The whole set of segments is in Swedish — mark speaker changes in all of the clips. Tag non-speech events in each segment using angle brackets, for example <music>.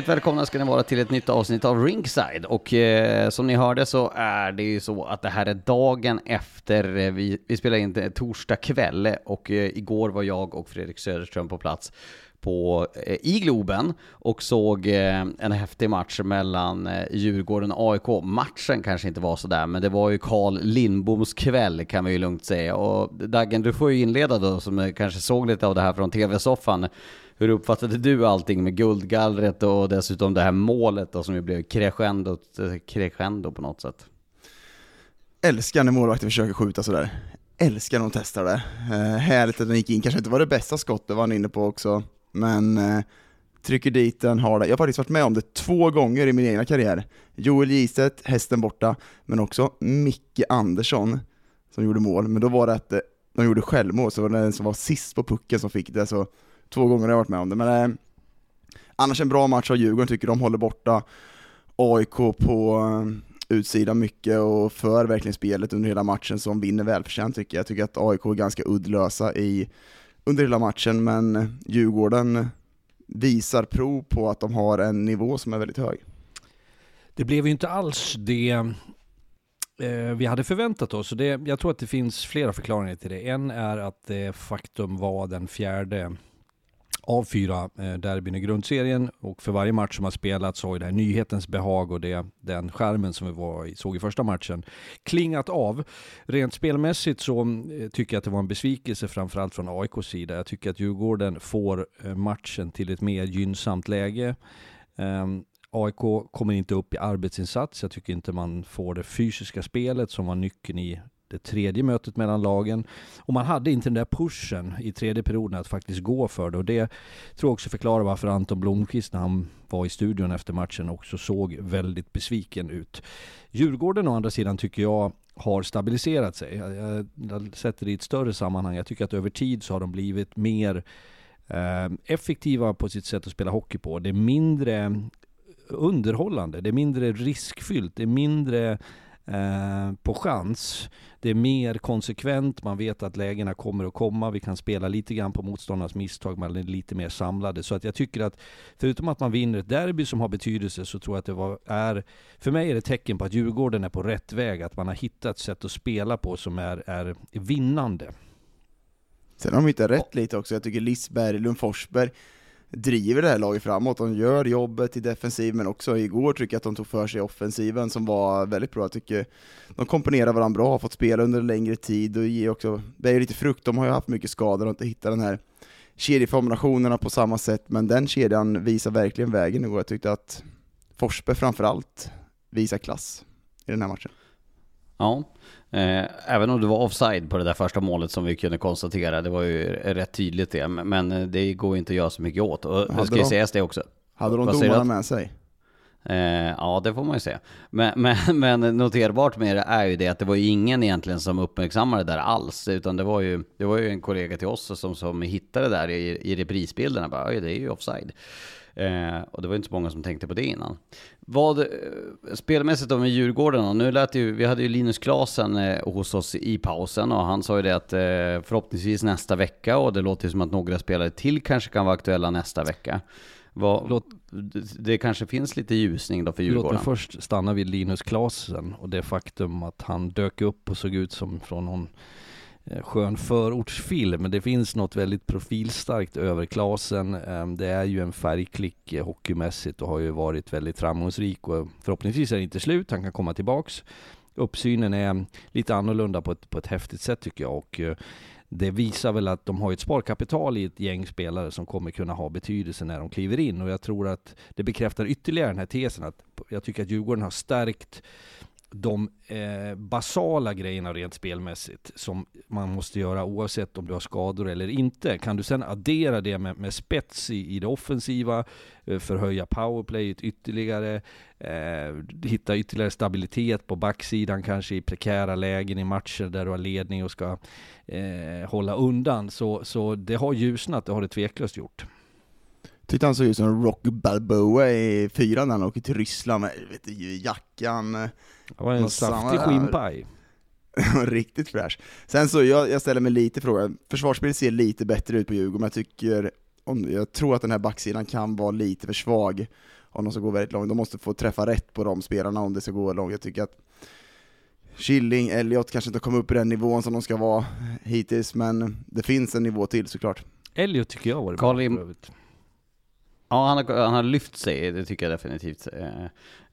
Speaker 1: Hjärtligt välkomna ska ni vara till ett nytt avsnitt av Ringside. Och eh, som ni hörde så är det ju så att det här är dagen efter, eh, vi, vi spelar in torsdag kväll och eh, igår var jag och Fredrik Söderström på plats på, eh, i Globen och såg eh, en häftig match mellan eh, Djurgården och AIK. Matchen kanske inte var sådär, men det var ju Carl Lindboms kväll kan vi ju lugnt säga. Och Daggen, du får ju inleda då, som eh, kanske såg lite av det här från tv-soffan. Hur uppfattade du allting med guldgallret och dessutom det här målet då som ju blev crescendo, crescendo på något sätt?
Speaker 2: Älskar när målvakter försöker skjuta sådär. Älskar när de testar det. Eh, härligt att den gick in, kanske inte var det bästa skottet var han inne på också, men eh, trycker dit den, har det. Jag har faktiskt varit med om det två gånger i min egna karriär. Joel Giset, hästen borta, men också Micke Andersson som gjorde mål, men då var det att eh, de gjorde självmål, så var det den som var sist på pucken som fick det, så två gånger har jag varit med om det. Men eh, annars en bra match av Djurgården, tycker de håller borta AIK på eh, utsidan mycket och för verkligen spelet under hela matchen som vinner välförtjänt tycker jag. Jag tycker att AIK är ganska uddlösa i, under hela matchen, men eh, Djurgården visar prov på att de har en nivå som är väldigt hög.
Speaker 3: Det blev ju inte alls det eh, vi hade förväntat oss. Det, jag tror att det finns flera förklaringar till det. En är att det faktum var den fjärde av fyra eh, derbyn i grundserien och för varje match som har spelats har ju det här nyhetens behag och det, den skärmen som vi var i, såg i första matchen klingat av. Rent spelmässigt så eh, tycker jag att det var en besvikelse framförallt från AIKs sida. Jag tycker att Djurgården får eh, matchen till ett mer gynnsamt läge. Ehm, um, AIK kommer inte upp i arbetsinsats. Jag tycker inte man får det fysiska spelet som var nyckeln i det tredje mötet mellan lagen. Och man hade inte den där pushen i tredje perioden att faktiskt gå för det. Och det tror jag också förklarar varför Anton Blomqvist när han var i studion efter matchen också såg väldigt besviken ut. Djurgården å andra sidan tycker jag har stabiliserat sig. Jag, jag sätter det i ett större sammanhang. Jag tycker att över tid så har de blivit mer eh, effektiva på sitt sätt att spela hockey på. Det är mindre underhållande, det är mindre riskfyllt, det är mindre eh, på chans. Det är mer konsekvent, man vet att lägena kommer att komma, vi kan spela lite grann på motståndarnas misstag, man är lite mer samlade. Så att jag tycker att förutom att man vinner ett derby som har betydelse så tror jag att det var, är, för mig är det tecken på att Djurgården är på rätt väg, att man har hittat sätt att spela på som är, är vinnande.
Speaker 2: Sen har de hittat rätt lite också, jag tycker Lisberg, Lund Forsberg driver det här laget framåt, de gör jobbet i defensiv, men också igår tycker jag att de tog för sig i offensiven som var väldigt bra. Jag tycker de komponerar varandra bra, har fått spela under en längre tid och ger också, det är ju lite frukt, de har ju haft mycket skador och inte hittat den här kedjeformationerna på samma sätt, men den kedjan visar verkligen vägen igår. Jag tyckte att Forsberg framförallt visar klass i den här matchen.
Speaker 1: Ja, även om det var offside på det där första målet som vi kunde konstatera, det var ju rätt tydligt det, men det går inte att göra så mycket åt. Och det ska ju sägas det också.
Speaker 2: Hade de domarna med sig?
Speaker 1: Eh, ja, det får man ju se. Men, men, <laughs> men noterbart med det är ju det att det var ju ingen egentligen som uppmärksammade det där alls, utan det var ju, det var ju en kollega till oss som, som hittade det där i, i reprisbilderna, bara, det är ju offside. Eh, och det var inte så många som tänkte på det innan. Vad, eh, spelmässigt då med Djurgården då? Nu lät ju, vi hade ju Linus Klasen eh, hos oss i pausen och han sa ju det att eh, förhoppningsvis nästa vecka och det låter ju som att några spelare till kanske kan vara aktuella nästa vecka. Vad, Låt, det kanske finns lite ljusning då för Djurgården?
Speaker 3: Låt mig först stanna vid Linus Klasen och det faktum att han dök upp och såg ut som från någon Eh, skön förortsfilm. Det finns något väldigt profilstarkt över Klasen. Ehm, det är ju en färgklick eh, hockeymässigt och har ju varit väldigt framgångsrik och förhoppningsvis är det inte slut. Han kan komma tillbaks. Uppsynen är lite annorlunda på ett, på ett häftigt sätt tycker jag och eh, det visar väl att de har ett sparkapital i ett gäng spelare som kommer kunna ha betydelse när de kliver in och jag tror att det bekräftar ytterligare den här tesen att jag tycker att Djurgården har stärkt de eh, basala grejerna rent spelmässigt som man måste göra oavsett om du har skador eller inte. Kan du sen addera det med, med spets i, i det offensiva, eh, förhöja powerplayet ytterligare, eh, hitta ytterligare stabilitet på backsidan kanske i prekära lägen i matcher där du har ledning och ska eh, hålla undan. Så, så det har ljusnat, det har det tveklöst gjort.
Speaker 2: Tyckte han såg ut som Rock Balboa i fyran när han åker till Ryssland med vet du, jackan.
Speaker 3: Det var en saftig skinnpaj. <laughs>
Speaker 2: Riktigt fräsch. Sen så, jag, jag ställer mig lite frågan, försvarsspelet ser lite bättre ut på Djurgården, men jag tycker, om, jag tror att den här backsidan kan vara lite för svag om de ska gå väldigt långt. De måste få träffa rätt på de spelarna om det ska gå långt. Jag tycker att Killing, Elliot kanske inte kommer upp i den nivån som de ska vara hittills, men det finns en nivå till såklart.
Speaker 3: Elliot tycker jag var det
Speaker 1: Carl
Speaker 3: bra
Speaker 1: Lim-
Speaker 3: för övrigt.
Speaker 1: Ja, han har, han har lyft sig, det tycker jag definitivt. Eh,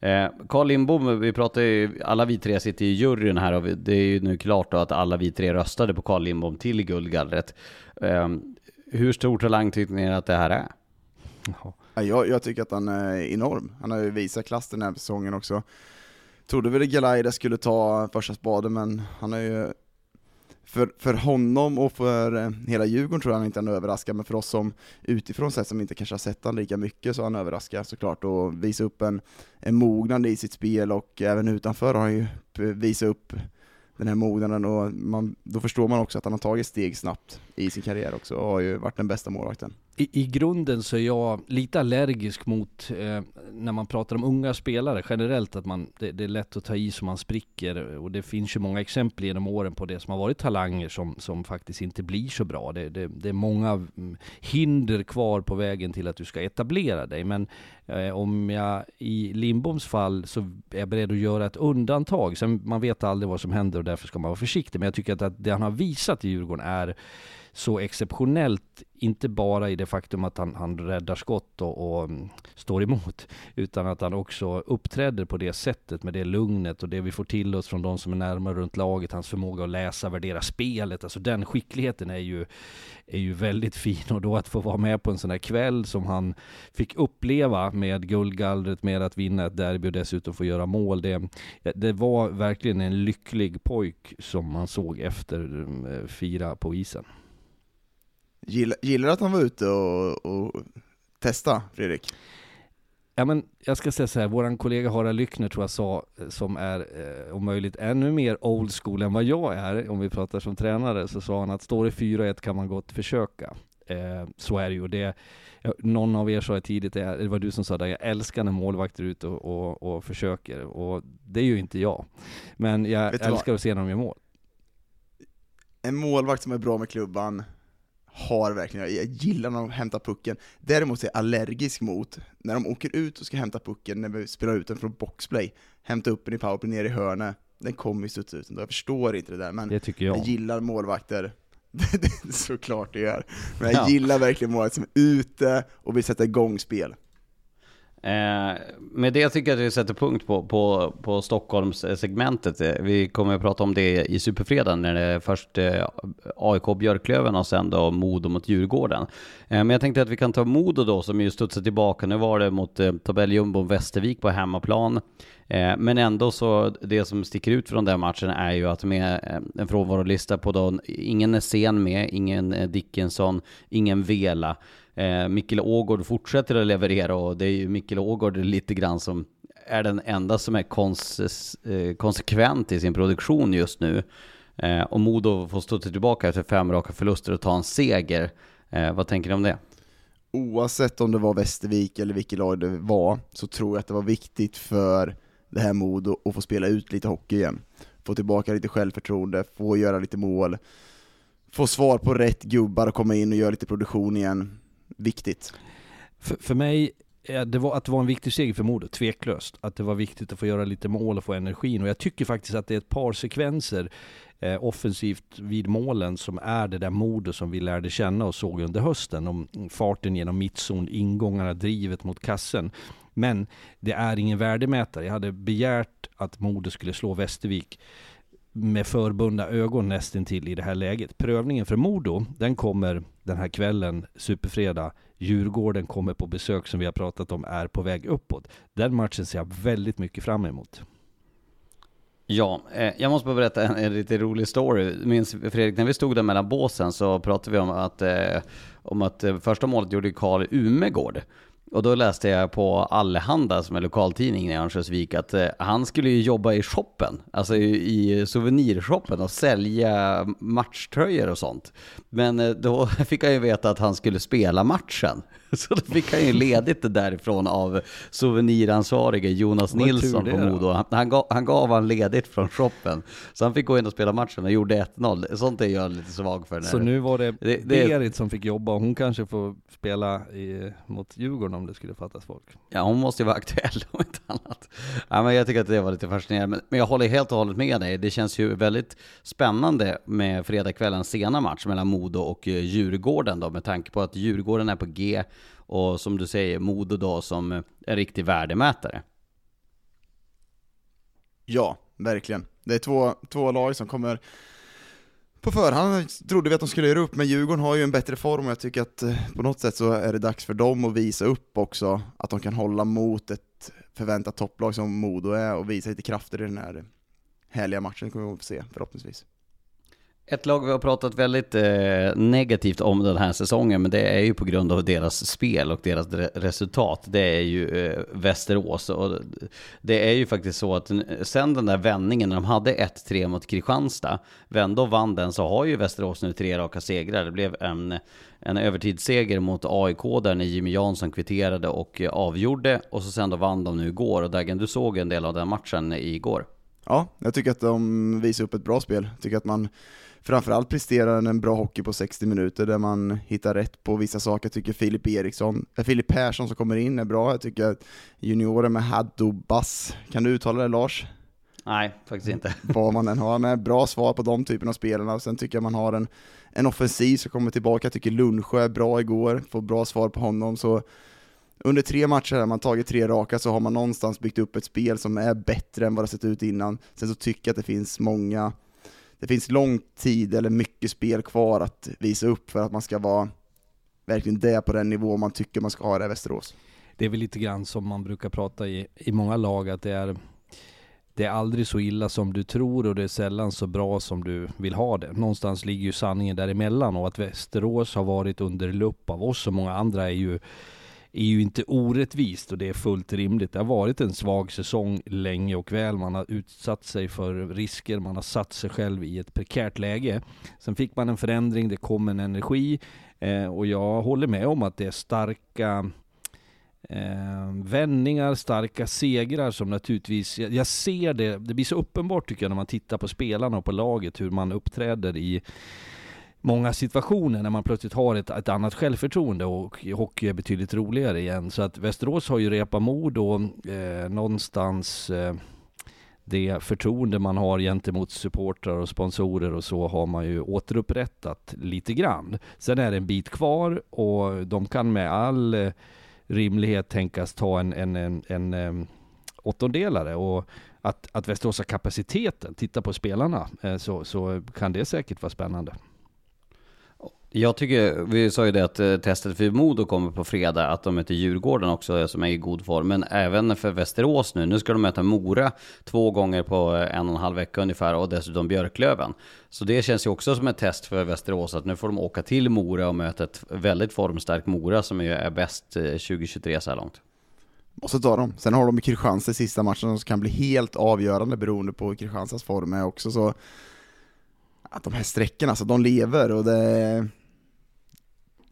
Speaker 1: eh, Carl Lindbom, vi pratar ju, alla vi tre sitter i juryn här och vi, det är ju nu klart då att alla vi tre röstade på Carl Lindbom till guldgallret. Eh, hur stor talang tycker ni att det här är?
Speaker 2: Ja, Jag, jag tycker att han är enorm. Han har ju visat klass den här säsongen också. Trodde väl att Galaida skulle ta första spaden, men han är ju... För, för honom och för eh, hela Djurgården tror jag han inte han överraskar, men för oss som utifrån sett som inte kanske har sett han lika mycket så har han överraskat såklart och visat upp en, en mognad i sitt spel och även utanför har han ju visat upp den här mognaden och man, då förstår man också att han har tagit steg snabbt i sin karriär också och har ju varit den bästa målvakten.
Speaker 3: I, I grunden så är jag lite allergisk mot eh, när man pratar om unga spelare generellt att man, det, det är lätt att ta i så man spricker och det finns ju många exempel genom åren på det som har varit talanger som, som faktiskt inte blir så bra. Det, det, det är många mm, hinder kvar på vägen till att du ska etablera dig men eh, om jag i Lindboms fall så är jag beredd att göra ett undantag. Sen man vet aldrig vad som händer och därför ska man vara försiktig men jag tycker att, att det han har visat i Djurgården är så exceptionellt, inte bara i det faktum att han, han räddar skott och, och mm, står emot, utan att han också uppträder på det sättet med det lugnet och det vi får till oss från de som är närmare runt laget, hans förmåga att läsa, värdera spelet, alltså den skickligheten är ju, är ju väldigt fin och då att få vara med på en sån här kväll som han fick uppleva med guldgallret, med att vinna ett derby och dessutom få göra mål, det, det var verkligen en lycklig pojk som man såg efter mm, eh, fira på isen.
Speaker 2: Gillar, gillar att han var ute och, och testa, Fredrik?
Speaker 3: Ja, men jag ska säga så här, våran kollega Harald Lyckner tror jag sa, som är eh, om möjligt ännu mer old school än vad jag är, om vi pratar som tränare, så sa han att står det 4-1 kan man gott försöka. Eh, så är det ju. Det, någon av er sa det tidigt, det var du som sa det, jag älskar när målvakter är ute och, och, och försöker, och det är ju inte jag. Men jag
Speaker 2: du vad?
Speaker 3: älskar att se när de gör mål.
Speaker 2: En målvakt som är bra med klubban har verkligen, jag gillar när de hämtar pucken. Däremot är jag allergisk mot när de åker ut och ska hämta pucken, när vi spelar ut den från boxplay, hämta upp den i powerplay ner i hörnet, den kommer ju studsa ut ändå. Jag förstår inte det där, men
Speaker 3: Det
Speaker 2: jag
Speaker 3: jag.
Speaker 2: gillar målvakter. <laughs> Det är Såklart det gör. Men jag
Speaker 1: Ja.
Speaker 2: gillar verkligen målvakter som är ute och vill sätta igång spel.
Speaker 1: Eh, med det tycker jag att vi sätter punkt på, på, på Stockholmssegmentet. Eh, vi kommer att prata om det i Superfredagen när det är först eh, AIK Björklöven och sen då Modo mot Djurgården. Eh, men jag tänkte att vi kan ta Modo då som ju studsar tillbaka. Nu var det mot eh, tabelljumbo Västervik på hemmaplan. Eh, men ändå så, det som sticker ut från den matchen är ju att med eh, en frånvarolista på då, ingen är sen med, ingen Dickinson, ingen Vela. Eh, Mikkel Ågård fortsätter att leverera och det är ju Mikkel Ågård lite grann som är den enda som är konses, eh, konsekvent i sin produktion just nu. Eh, och Modo får stå tillbaka efter fem raka förluster och ta en seger. Eh, vad tänker ni om det?
Speaker 2: oavsett om det var Västervik eller vilket lag det var, så tror jag att det var viktigt för det här Modo att få spela ut lite hockey igen. Få tillbaka lite självförtroende, få göra lite mål, få svar på rätt gubbar och komma in och göra lite produktion igen. Viktigt.
Speaker 3: För, för mig, eh, det var att det var en viktig seger för Modo, tveklöst. Att det var viktigt att få göra lite mål och få energin. Och jag tycker faktiskt att det är ett par sekvenser eh, offensivt vid målen som är det där Modo som vi lärde känna och såg under hösten. Om farten genom mittzon, ingångarna, drivet mot kassen. Men det är ingen värdemätare. Jag hade begärt att Modo skulle slå Västervik med förbundna ögon nästintill i det här läget. Prövningen för Modo, den kommer den här kvällen, superfredag. Djurgården kommer på besök som vi har pratat om, är på väg uppåt. Den matchen ser jag väldigt mycket fram emot.
Speaker 1: Ja, eh, jag måste bara berätta en, en lite rolig story. Minns Fredrik, när vi stod där mellan båsen så pratade vi om att, eh, om att eh, första målet gjorde Karl Umegård. Och då läste jag på Allehanda, som är lokaltidningen i Örnsköldsvik, att eh, han skulle ju jobba i shoppen, alltså i, i souvenirshoppen och sälja matchtröjor och sånt. Men eh, då <laughs> fick han ju veta att han skulle spela matchen. <laughs> Så då fick han ju ledigt det därifrån av souveniransvarige Jonas
Speaker 3: Vad
Speaker 1: Nilsson på. Modo. Han, han, gav, han gav han ledigt från shoppen. Så han fick gå in och spela matchen och gjorde 1-0. Sånt är jag lite svag för.
Speaker 3: Så nu var det,
Speaker 1: Det- det-
Speaker 3: Berit som fick jobba och hon kanske får spela i, mot Djurgården om det skulle fattas folk.
Speaker 1: Ja, hon måste ju vara <laughs> aktuell om inte annat. Ja, men jag tycker att det var lite fascinerande. Men, men jag håller helt och hållet med dig. Det känns ju väldigt spännande med fredagskvällens sena match mellan Modo och eh, Djurgården då, med tanke på att Djurgården är på G och som du säger, Modo då som en riktig värdemätare.
Speaker 2: Ja, verkligen. Det är två, två lag som kommer på förhand trodde vi att de skulle göra upp, men Djurgården har ju en bättre form och jag tycker att eh, på något sätt så är det dags för dem att visa upp också att de kan hålla mot ett förväntat topplag som Modo är och visa lite krafter i den här härliga matchen kommer vi få se förhoppningsvis.
Speaker 1: Ett lag vi har pratat väldigt eh, negativt om den här säsongen, men det är ju på grund av deras spel och deras re- resultat. Det är ju eh, Västerås. Och det är ju faktiskt så att sen den där vändningen när de hade 1-3 mot Kristianstad, vände och vann den, så har ju Västerås nu tre raka segrar. Det blev en, en övertidsseger mot AIK där när Jimmy Jansson kvitterade och avgjorde. Och så sen då vann de nu igår. Och Dagen, du såg en del av den matchen igår.
Speaker 2: Ja, jag tycker att de visar upp ett bra spel. Jag tycker att man framförallt presterar en bra hockey på 60 minuter där man hittar rätt på vissa saker. Jag tycker Filip Eriksson, äh, Filip Persson som kommer in är bra. Jag tycker att junioren med Haddo Bass, kan du uttala det Lars?
Speaker 1: Nej, faktiskt inte. <laughs>
Speaker 2: Vad man än har, med bra svar på de typerna av spelarna. Och sen tycker jag man har en, en offensiv som kommer tillbaka. Jag tycker Lundsjö är bra igår, får bra svar på honom. Så under tre matcher har man tagit tre raka så har man någonstans byggt upp ett spel som är bättre än vad det sett ut innan. Sen så tycker jag att det finns många, det finns lång tid eller mycket spel kvar att visa upp för att man ska vara verkligen det på den nivå man tycker man ska ha det i Västerås.
Speaker 3: Det är väl lite grann som man brukar prata i, i många lag att det är det är aldrig så illa som du tror och det är sällan så bra som du vill ha det. Någonstans ligger ju sanningen däremellan och att Västerås har varit under lupp av oss och många andra är ju är ju inte orättvist och det är fullt rimligt. Det har varit en svag säsong länge och väl. Man har utsatt sig för risker, man har satt sig själv i ett prekärt läge. Sen fick man en förändring, det kom en energi eh, och jag håller med om att det är starka eh, vändningar, starka segrar som naturligtvis, jag, jag ser det, det blir så uppenbart tycker jag när man tittar på spelarna och på laget hur man uppträder i många situationer när man plötsligt har ett, ett annat självförtroende och hockey är betydligt roligare igen. Så att Västerås har ju repat mod och eh, någonstans eh, det förtroende man har gentemot supportrar och sponsorer och så har man ju återupprättat lite grann. Sen är det en bit kvar och de kan med all eh, rimlighet tänkas ta en, en, en, en eh, åttondelare och att, att Västerås har kapaciteten, titta på spelarna, eh, så, så kan det säkert vara spännande.
Speaker 1: Jag tycker, vi sa ju det att eh, testet för Modo kommer på fredag, att de möter Djurgården också eh, som är i god form. Men även för Västerås nu, nu ska de möta Mora två gånger på eh, en och en halv vecka ungefär och dessutom Björklöven. Så det känns ju också som ett test för Västerås att nu får de åka till Mora och möta ett väldigt formstarkt Mora som ju är bäst 2023 så här långt.
Speaker 2: Måste ta dem. Sen har de Kristianstad i sista matchen som kan bli helt avgörande beroende på hur Kristianstads form är också så att de här sträckorna, alltså de lever och det är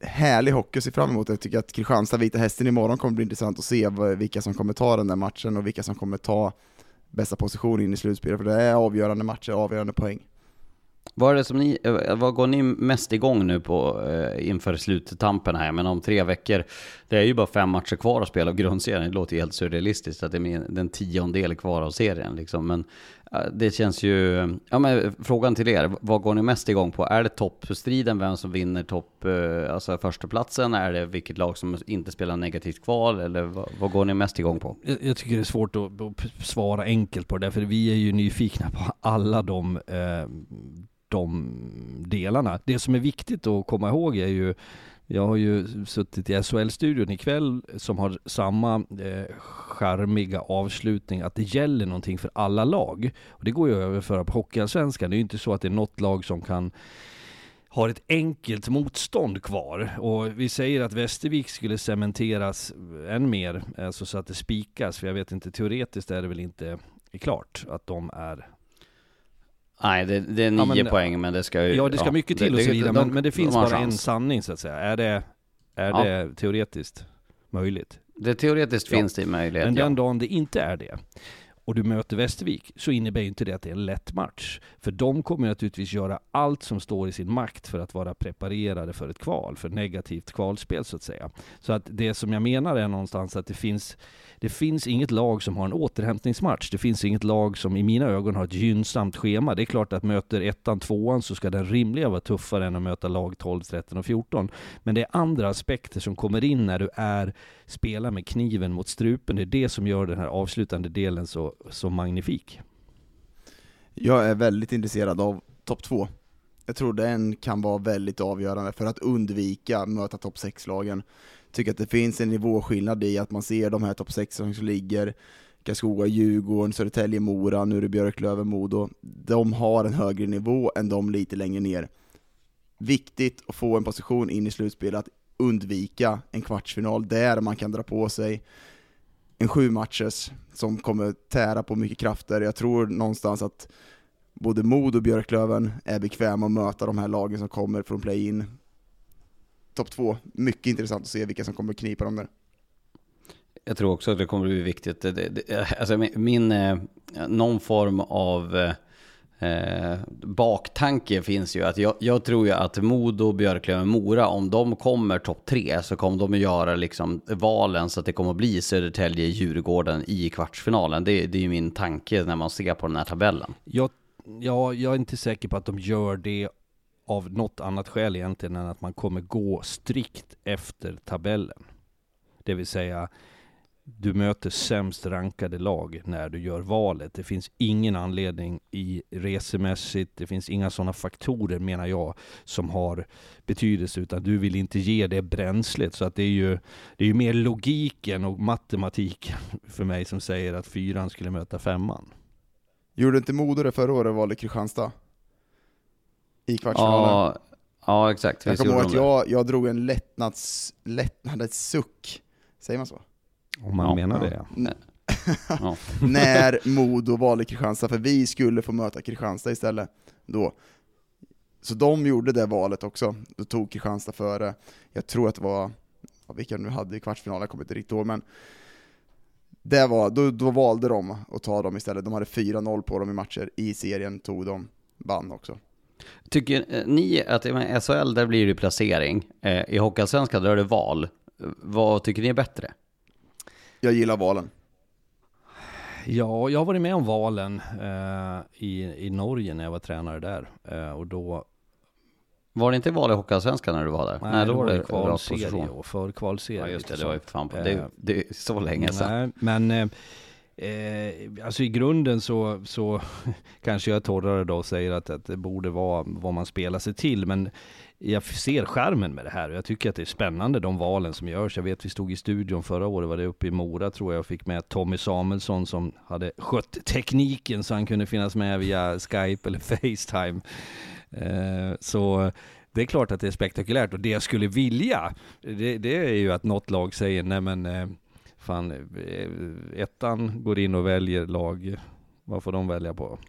Speaker 2: härlig hockey att se fram emot. Jag tycker att Kristianstad Vita Hästen imorgon kommer bli intressant att se vilka som kommer ta den där matchen och vilka som kommer ta bästa position in i slutspelet, för det är avgörande matcher, avgörande poäng.
Speaker 1: Vad, är det som ni, eh, vad går ni mest igång nu på eh, inför sluttampen här? Men om tre veckor, det är ju bara fem matcher kvar att spela av grundserien. Det låter ju helt surrealistiskt att det är en den tiondel kvar av serien. Liksom. Men det känns ju... Ja, men frågan till er, vad går ni mest igång på? Är det toppstriden, vem som vinner topp, eh, alltså förstaplatsen? Är det vilket lag som inte spelar negativt kval? Eller vad, vad går ni mest igång på?
Speaker 3: Jag, jag tycker det är svårt att, att svara enkelt på det, för vi är ju nyfikna på alla de, eh, de delarna. Det som är viktigt att komma ihåg är ju jag har ju suttit i SHL-studion ikväll som har samma eh, charmiga avslutning att det gäller någonting för alla lag. Och det går ju att överföra på Hockeyallsvenskan. Det är ju inte så att det är något lag som kan har ett enkelt motstånd kvar. Och vi säger att Västervik skulle cementeras eh, än mer, alltså så att det spikas. För jag vet inte, teoretiskt är det väl inte eh, klart att de är
Speaker 1: Nej, det, det är nio
Speaker 3: Ja, men-
Speaker 1: poäng men det ska ju...
Speaker 3: Ja, det ska mycket till
Speaker 1: det-
Speaker 3: och så vidare, men, men det finns bara en sanning så att säga. Är det, är
Speaker 1: Ja.
Speaker 3: det teoretiskt möjligt?
Speaker 1: Det teoretiskt
Speaker 3: Ja.
Speaker 1: finns det möjlighet,
Speaker 3: Men
Speaker 1: ja.
Speaker 3: den dagen det inte är det, och du möter Västervik, så innebär ju inte det att det är en lätt match. För de kommer naturligtvis göra allt som står i sin makt för att vara preparerade för ett kval, för negativt kvalspel så att säga. Så att det som jag menar är någonstans att det finns, det finns inget lag som har en återhämtningsmatch. Det finns inget lag som i mina ögon har ett gynnsamt schema. Det är klart att möter ettan, tvåan så ska den rimliga vara tuffare än att möta lag 12, 13 och 14. Men det är andra aspekter som kommer in när du är, spelar med kniven mot strupen. Det är det som gör den här avslutande delen så, så magnifik.
Speaker 2: Jag är väldigt intresserad av topp två. Jag tror den kan vara väldigt avgörande för att undvika möta topp 6-lagen. Tycker att det finns en nivåskillnad i att man ser de här topp 6 som ligger, Karlskoga, Djurgården, Södertälje, Mora, nu är det Björklöven, Modo. De har en högre nivå än de lite längre ner. Viktigt att få en position in i slutspelet, att undvika en kvartsfinal där man kan dra på sig en sju matchers som kommer tära på mycket krafter. Jag tror någonstans att både Mod och Björklöven är bekväma att möta de här lagen som kommer från play-in. Topp två, mycket intressant att se vilka som kommer knipa dem där.
Speaker 1: Jag tror också att det kommer bli viktigt. Det, det, alltså min, eh, någon form av eh, eh, baktanke finns ju. att jag, jag tror ju att Modo, Björklöven, Mora, om de kommer topp tre så kommer de att göra liksom valen så att det kommer att bli Södertälje, Djurgården i kvartsfinalen. Det, det är ju min tanke när man ser på den här tabellen.
Speaker 3: Jag, ja, jag är inte säker på att de gör det av något annat skäl egentligen än att man kommer gå strikt efter tabellen. Det vill säga, du möter sämst rankade lag när du gör valet. Det finns ingen anledning i resemässigt, det finns inga sådana faktorer menar jag som har betydelse utan du vill inte ge det bränslet. Så att det är ju, det är ju mer logiken och matematiken för mig som säger att fyran skulle möta femman.
Speaker 2: Gjorde inte Modo det förra året valde Kristianstad? I kvartsfinalen?
Speaker 1: Ja, ja exakt.
Speaker 2: jag kommer ihåg att jag, jag drog en lättnads, lättnadens suck, säger man så?
Speaker 3: Om man
Speaker 1: Ja,
Speaker 3: menar
Speaker 2: ja.
Speaker 3: det. ja.
Speaker 2: N- <laughs>
Speaker 1: Ja.
Speaker 2: när Modo valde Kristianstad, för vi skulle få möta Kristianstad istället då. Så de gjorde det valet också, då tog Kristianstad före, jag tror att det var, vilka de nu hade i kvartsfinalen, jag kommer inte riktigt ihåg, men det var, då, då valde de att ta dem istället, de hade 4-0 på dem i matcher, i serien tog de, vann också.
Speaker 1: Tycker eh, ni att i SHL där blir det placering, eh, i Hockeyallsvenskan där är det val. Eh, Vad tycker ni är bättre?
Speaker 2: Jag gillar valen.
Speaker 3: Ja, jag har varit med om valen eh, i, i Norge när jag var tränare där. Eh, och då,
Speaker 1: Var det inte val i Hockeyallsvenskan när du var där?
Speaker 3: nej, då var det kvalserie och förkvalserie.
Speaker 1: Ja just det, det var ju fan på.
Speaker 3: Eh,
Speaker 1: Det, det är så länge sedan.
Speaker 3: Nej, men eh, eh, alltså i grunden så, så <laughs> kanske jag är torrare då och säger att, att det borde vara vad man spelar sig till. Men jag ser skärmen med det här och jag tycker att det är spännande de valen som görs. Jag vet vi stod i studion förra året, var det uppe i Mora tror jag, och fick med Tommy Samuelsson som hade skött tekniken så han kunde finnas med via Skype eller <laughs> Facetime. Eh, så det är klart att det är spektakulärt och det jag skulle vilja, det, det är ju att något lag säger nej men eh, fan, eh, ettan går in och väljer lag, vad får de välja på?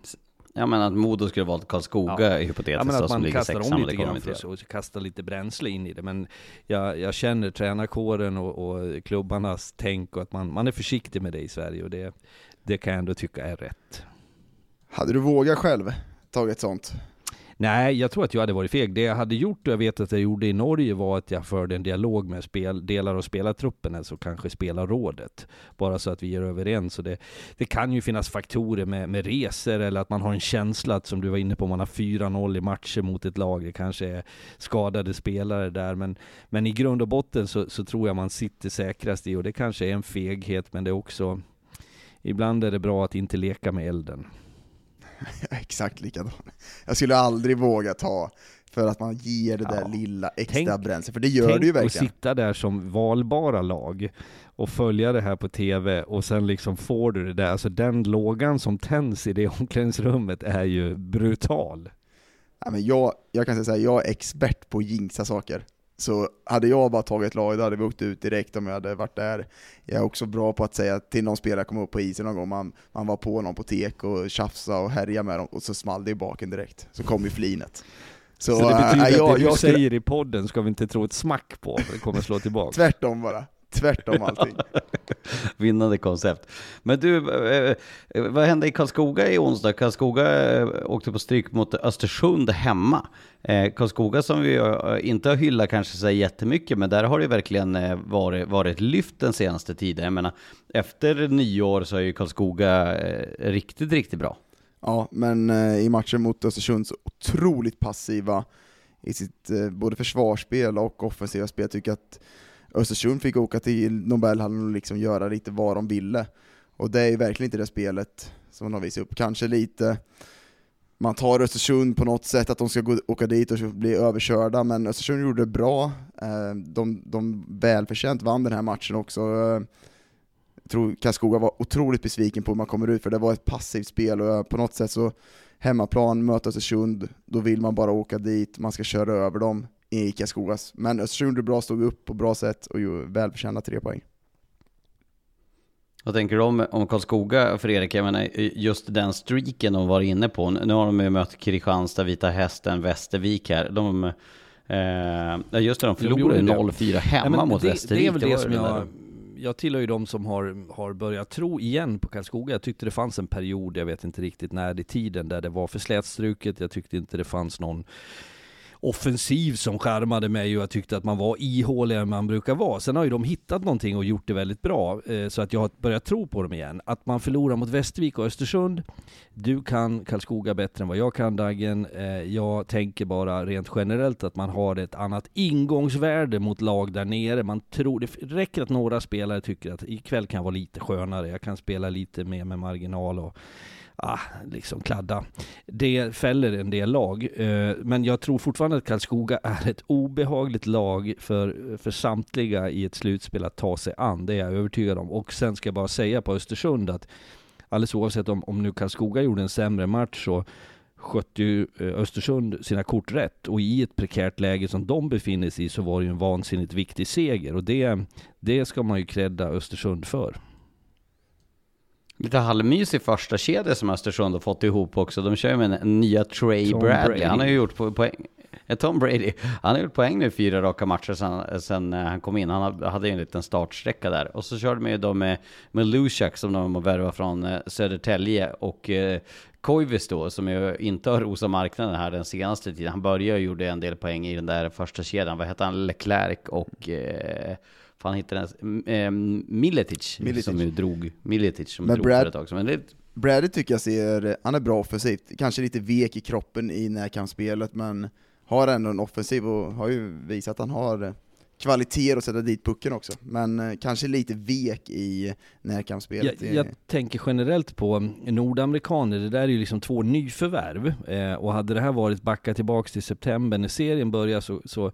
Speaker 1: Ja men att Modo skulle valt Karlskoga
Speaker 3: Ja.
Speaker 1: är
Speaker 3: Ja,
Speaker 1: hypotetiskt
Speaker 3: men
Speaker 1: då,
Speaker 3: att
Speaker 1: som
Speaker 3: man
Speaker 1: ligger
Speaker 3: kastar
Speaker 1: sexa,
Speaker 3: om
Speaker 1: men det
Speaker 3: lite grann
Speaker 1: inte
Speaker 3: för
Speaker 1: göra.
Speaker 3: att kasta lite bränsle in i det. Men jag, jag känner tränarkåren och, och klubbarnas tänk och att man, man är försiktig med det i Sverige och det, det kan jag ändå tycka är rätt.
Speaker 2: Hade du vågat själv tagit sånt?
Speaker 3: Nej, jag tror att jag hade varit feg. Det jag hade gjort, och jag vet att jag gjorde i Norge, var att jag förde en dialog med spel, delar av spelartruppen, alltså kanske spelarrådet. Bara så att vi är överens. Och det, det kan ju finnas faktorer med, med resor, eller att man har en känsla att, som du var inne på, man har 4-0 i matcher mot ett lag. Det kanske är skadade spelare där. Men, men i grund och botten så, så tror jag man sitter säkrast i, och det kanske är en feghet, men det är också Ibland är det bra att inte leka med elden. <laughs>
Speaker 2: Exakt likadan. Jag skulle aldrig våga ta för att man ger det där
Speaker 3: Ja.
Speaker 2: lilla extra
Speaker 3: Tänk-
Speaker 2: bränsle, för det gör
Speaker 3: Tänk
Speaker 2: det ju
Speaker 3: att
Speaker 2: verkligen.
Speaker 3: sitta där som valbara lag och följa det här på TV och sen liksom får du det där, alltså den lågan som tänds i det <laughs> omklädningsrummet är ju brutal.
Speaker 2: Ja, men jag, jag kan säga så här, jag är expert på att jinxa saker. Så hade jag bara tagit ett lag, då hade vi åkt ut direkt om jag hade varit där. Jag är också bra på att säga till någon spelare kom upp på isen någon gång, man, man var på någon på tek och tjafsa och härja med dem, och så small det i baken direkt. Så kom ju flinet. Så,
Speaker 3: Så, det
Speaker 2: äh,
Speaker 3: betyder
Speaker 2: jag,
Speaker 3: att det du
Speaker 2: jag skulle,
Speaker 3: säger i podden ska vi inte tro ett smack på, för det kommer slå tillbaka.
Speaker 2: tvärtom bara. Tvärtom allting. <laughs>
Speaker 1: Vinnande koncept. Men du, eh, eh, vad hände i Karlskoga i onsdag? Karlskoga eh, åkte på stryk mot Östersund hemma. Karlskoga som vi inte har hyllat kanske så jättemycket, men där har det verkligen varit, varit lyft den senaste tiden. Jag menar, efter nyår så är ju Karlskoga riktigt, riktigt bra.
Speaker 2: Ja, men i matchen mot Östersund så otroligt passiva i sitt både försvarsspel och offensiva spel. Jag tycker att Östersund fick åka till Nobelhallen och liksom göra lite vad de ville. Och det är ju verkligen inte det spelet som de visar upp. Kanske lite, man tar Östersund på något sätt, att de ska gå, åka dit och bli överkörda, men Östersund gjorde det bra. Eh, de, de välförtjänt vann den här matchen också. Jag tror Karlskoga var otroligt besviken på hur man kommer ut, för det var ett passivt spel och eh, på något sätt så hemmaplan, möta Östersund, då vill man bara åka dit, man ska köra över dem i Karlskogas. Men Östersund gjorde bra, stod upp på bra sätt och ju välförtjänta tre poäng.
Speaker 1: Vad tänker du om, om Karlskoga, Fredrik? Jag menar, just den streaken de var inne på. Nu har de ju mött Kristianstad, Vita Hästen, Västervik här. De, eh, just det, de förlorade
Speaker 3: gjorde det.
Speaker 1: 0-4 hemma
Speaker 3: men
Speaker 1: mot
Speaker 3: det,
Speaker 1: Västervik.
Speaker 3: det är väl det,
Speaker 1: var
Speaker 3: som jag, jag tillhör ju de som har, har börjat tro igen på Karlskoga. Jag tyckte det fanns en period, jag vet inte riktigt när i tiden, där det var för slätstruket. Jag tyckte inte det fanns någon offensiv som skärmade mig och jag tyckte att man var ihåligare än man brukar vara. Sen har ju de hittat någonting och gjort det väldigt bra, eh, så att jag har börjat tro på dem igen. Att man förlorar mot Västervik och Östersund, du kan Karlskoga bättre än vad jag kan Daggen. Eh, jag tänker bara rent generellt att man har ett annat ingångsvärde mot lag där nere. Man tror, det räcker att några spelare tycker att ikväll kan jag vara lite skönare, jag kan spela lite mer med marginal och ah, liksom kladda. Det fäller en del lag, eh, men jag tror fortfarande att Karlskoga är ett obehagligt lag för, för samtliga i ett slutspel att ta sig an. Det är jag övertygad om. Och sen ska jag bara säga på Östersund att alldeles oavsett om, om nu Karlskoga gjorde en sämre match så skötte ju eh, Östersund sina kort rätt och i ett prekärt läge som de befinner sig i så var det ju en vansinnigt viktig seger och det, det ska man ju credda Östersund för.
Speaker 1: Lite halvmysig första kedja som Östersund har fått ihop också. De kör ju med en nya Trey
Speaker 3: Tom
Speaker 1: Bradley.
Speaker 3: Brady.
Speaker 1: Han har ju gjort po- poäng. eh, Tom Brady. Han har gjort poäng nu fyra raka matcher sen, sen eh, han kom in. Han ha- hade ju en liten startsträcka där. Och så körde de ju då med, med Lushak som de har värvat från eh, Södertälje och eh, Koivis då, som ju inte har rosat marknaden här den senaste tiden. Han började och gjorde en del poäng i den där första kedjan. Vad hette han? Leclerc och... Eh, Fan hittade den? Eh, Miletic,
Speaker 2: Miletic.
Speaker 1: som ju drog, Miletic som
Speaker 2: Men
Speaker 1: drog
Speaker 2: Brad-
Speaker 1: för ett tag sedan. Men det,
Speaker 2: Brady tycker jag ser, han är bra offensivt, kanske lite vek i kroppen i närkampsspelet, men har ändå en offensiv och har ju visat att han har kvaliteter att sätta dit pucken också. Men eh, kanske lite vek i
Speaker 3: Jag,
Speaker 2: närkampsspelet. Det-
Speaker 3: jag tänker generellt på nordamerikaner, det där är ju liksom två nyförvärv. Eh, och hade det här varit backa tillbaks till september när serien börjar så, så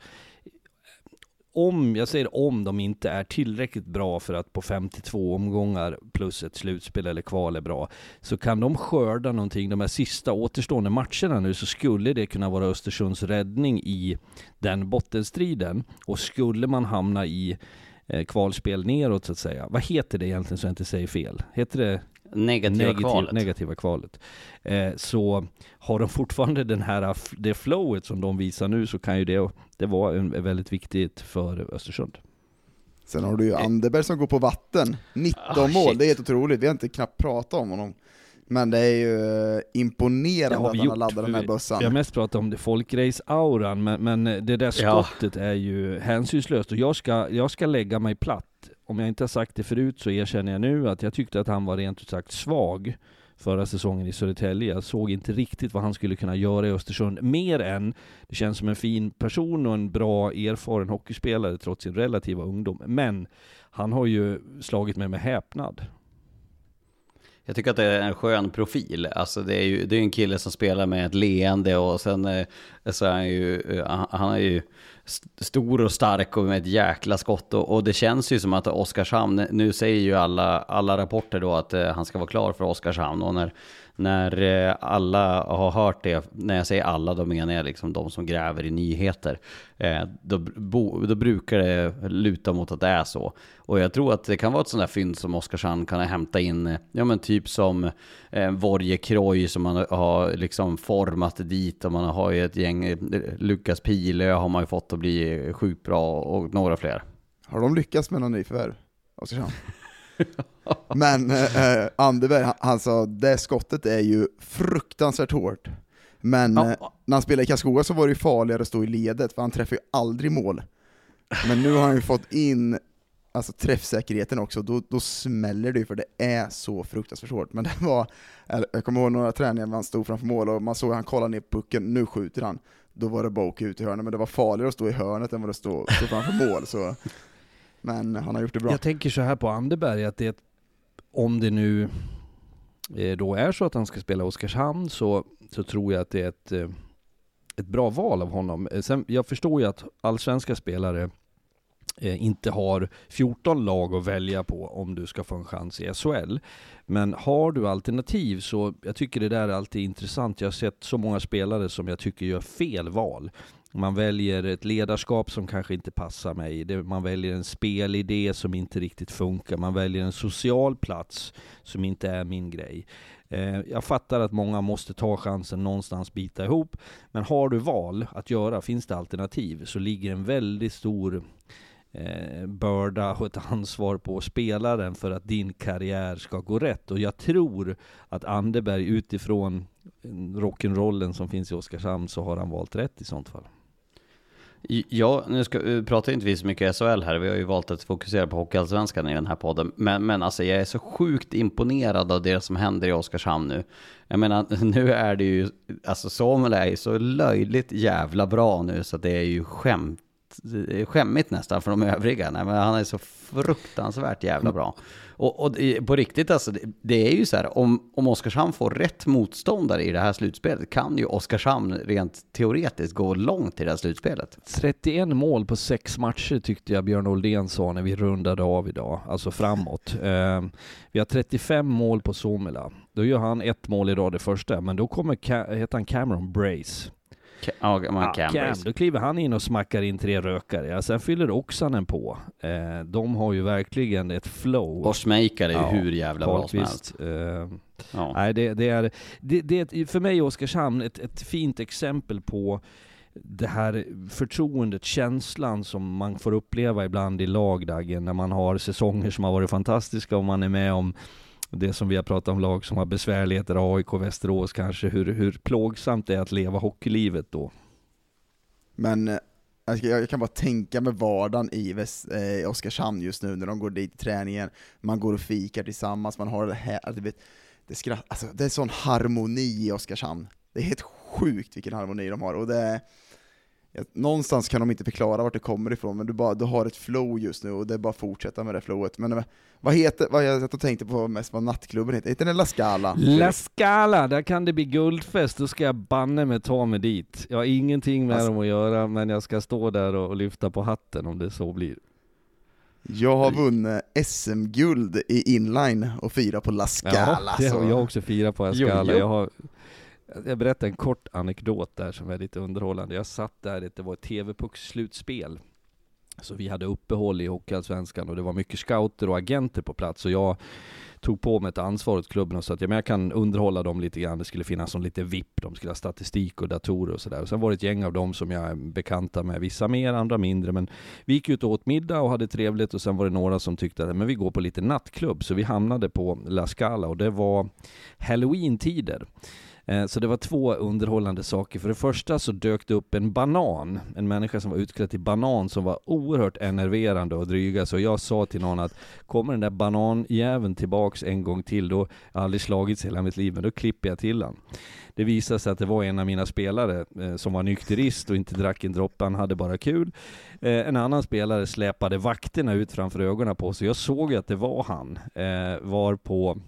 Speaker 3: om, jag säger om de inte är tillräckligt bra för att på 52 omgångar plus ett slutspel eller kval är bra, så kan de skörda någonting de här sista återstående matcherna nu så skulle det kunna vara Östersunds räddning i den bottenstriden. Och skulle man hamna i eh, kvalspel neråt så att säga. Vad heter det egentligen så jag inte säger fel? Heter det
Speaker 1: negativa
Speaker 3: negativ,
Speaker 1: kvalet.
Speaker 3: negativa kvalet? Eh, så har de fortfarande den här, det flowet som de visar nu så kan ju det, det vara en, väldigt viktigt för Östersund.
Speaker 2: Sen har du ju Anderberg som går på vatten, 19
Speaker 1: Ah,
Speaker 2: mål,
Speaker 1: shit.
Speaker 2: det är helt otroligt, vi har inte knappt pratat om honom. Men det är ju eh, imponerande att han har laddat den här bössan.
Speaker 3: Vi har mest pratat om det folkrace-auran, men, men det där
Speaker 1: Ja.
Speaker 3: skottet är ju hänsynslöst och jag ska, jag ska lägga mig platt. Om jag inte har sagt det förut så erkänner jag nu att jag tyckte att han var rent ut sagt svag förra säsongen i Södertälje. Jag såg inte riktigt vad han skulle kunna göra i Östersund, mer än det känns som en fin person och en bra erfaren hockeyspelare trots sin relativa ungdom. Men han har ju slagit mig med häpnad.
Speaker 1: Jag tycker att det är en skön profil. Alltså det är ju det är en kille som spelar med ett leende och sen eh, så är han ju, eh, han är ju stor och stark och med ett jäkla skott. Och, och, det känns ju som att Oskarshamn, nu säger ju alla, alla rapporter då att eh, han ska vara klar för Oskarshamn. Och när när eh, alla har hört det, när jag säger alla, då menar jag liksom de som gräver i nyheter, eh, då, då brukar det luta mot att det är så. Och jag tror att det kan vara ett sånt där fynd som Oskarshamn kan hämta in, ja men typ som eh, Vorje Kroj som man har liksom format dit och man har ju ett gäng, eh, Lukas Pilö har man ju fått att bli sjukt bra och några fler.
Speaker 2: Har de lyckats med någon nyförvärv, Oskarshamn? <laughs> <laughs> Men eh, Anderberg, han, han sa det skottet är ju fruktansvärt hårt. Men ja. eh, när han spelade i Karlskoga så var det ju farligare att stå i ledet, för han träffar ju aldrig mål. Men nu har han ju fått in alltså träffsäkerheten också, då, då smäller det ju för det är så fruktansvärt hårt. Men det var, jag kommer ihåg några träningar när han stod framför mål och man såg att han kollade ner pucken, nu skjuter han. Då var det bara att åka ut i hörnet, men det var farligare att stå i hörnet än vad det stå, stå framför mål. Så. Men han har gjort det bra.
Speaker 3: Jag tänker så här på Anderberg, att det om det nu eh, då är så att han ska spela Oskarshamn så, så tror jag att det är ett, eh, ett bra val av honom. Eh, sen, jag förstår ju att allsvenska spelare inte har 14 lag att välja på om du ska få en chans i SHL. Men har du alternativ så, jag tycker det där är alltid intressant. Jag har sett så många spelare som jag tycker gör fel val. Man väljer ett ledarskap som kanske inte passar mig. Man väljer en spelidé som inte riktigt funkar. Man väljer en social plats som inte är min grej. Eh, jag fattar att många måste ta chansen någonstans bita ihop. Men har du val att göra, finns det alternativ, så ligger en väldigt stor eh, börda och ett ansvar på spelaren för att din karriär ska gå rätt. Och jag tror att Anderberg utifrån eh, rock'n'rollen som finns i Oskarshamn så har han valt rätt i sånt fall.
Speaker 1: Ja, nu ska, vi pratar inte vi så mycket SHL här, vi har ju valt att fokusera på Hockeyallsvenskan i den här podden. Men, men alltså jag är så sjukt imponerad av det som händer i Oskarshamn nu. Jag menar, <laughs> nu är det ju, alltså Samuel är ju så löjligt jävla bra nu så det är ju skämt eh, skämmigt nästan för de övriga. Nej, men han är så fruktansvärt jävla bra. Och, och på riktigt alltså, det, det, är ju så här, om, om Oskarshamn får rätt motståndare i det här slutspelet kan ju Oskarshamn rent teoretiskt gå långt i det här slutspelet.
Speaker 3: 31 mål på sex matcher tyckte jag Björn Oldén sa när vi rundade av idag, alltså framåt. Eh, vi har 35 mål på Somela. Då gör han ett mål idag det första, men då kommer, heter han Cameron Brace.
Speaker 1: Man ja, Cam,
Speaker 3: då kliver han in och smackar in tre rökare. Ja, sen fyller Oksanen på. Eh, de har ju verkligen ett flow.
Speaker 1: Och Schmeichel är ju ja, hur jävla bra som helst. Eh,
Speaker 3: ja. Nej, det, det, är, det, det är för mig Oskarshamn ett, ett fint exempel på det här förtroendet, känslan som man får uppleva ibland i lagdagen när man har säsonger som har varit fantastiska och man är med om det som vi har pratat om lag som har besvärligheter, AIK, Västerås kanske, hur, hur plågsamt det är att leva hockeylivet då.
Speaker 2: Men eh, jag kan bara tänka mig vardagen i Väst, eh, Oskarshamn just nu när de går dit i träningen, man går och fikar tillsammans, man har det här, alltså, du vet, det, skratt, alltså, det är sån harmoni i Oskarshamn. Det är helt sjukt vilken harmoni de har, och det någonstans kan de inte förklara vart det kommer ifrån, men du, bara, du har ett flow just nu och det är bara att fortsätta med det flowet. Men eh, vad heter, vad jag tänkte på mest vad nattklubben heter, heter den La Scala?
Speaker 3: La Scala, där kan det bli guldfest, då ska jag banne mig ta mig dit. Jag har ingenting med alltså, dem att göra, men jag ska stå där och lyfta på hatten om det så blir.
Speaker 2: Jag har vunnit SM-guld i inline och firat på La Scala.
Speaker 3: Ja, det har jag också firat på La Scala. Jag har jag berättar en kort anekdot där som är lite underhållande. Jag satt där, det var ett TV-pucksslutspel. Så vi hade uppehåll i Hockeyallsvenskan och det var mycket scouter och agenter på plats. Och jag tog på mig ett ansvar åt klubben och sa att ja, men jag kan underhålla dem lite grann. Det skulle finnas som lite VIP, de skulle ha statistik och datorer och sådär. Sen var det ett gäng av dem som jag är bekanta med, vissa mer, andra mindre. Men vi gick ut och åt middag och hade trevligt och sen var det några som tyckte att men vi går på lite nattklubb. Så vi hamnade på La Scala och det var halloween-tider. Eh, så det var två underhållande saker. För det första så dök det upp en banan, en människa som var utklädd till banan som var oerhört enerverande och dryga. Så jag sa till någon att kommer den där bananjäveln tillbaks en gång till, då har jag aldrig slagits hela mitt liv, men då klipper jag till han. Det visade sig att det var en av mina spelare eh, som var nykterist och inte drack en droppe, han hade bara kul. Eh, en annan spelare släpade vakterna ut framför ögonen på sig. Jag såg att det var han, eh, var på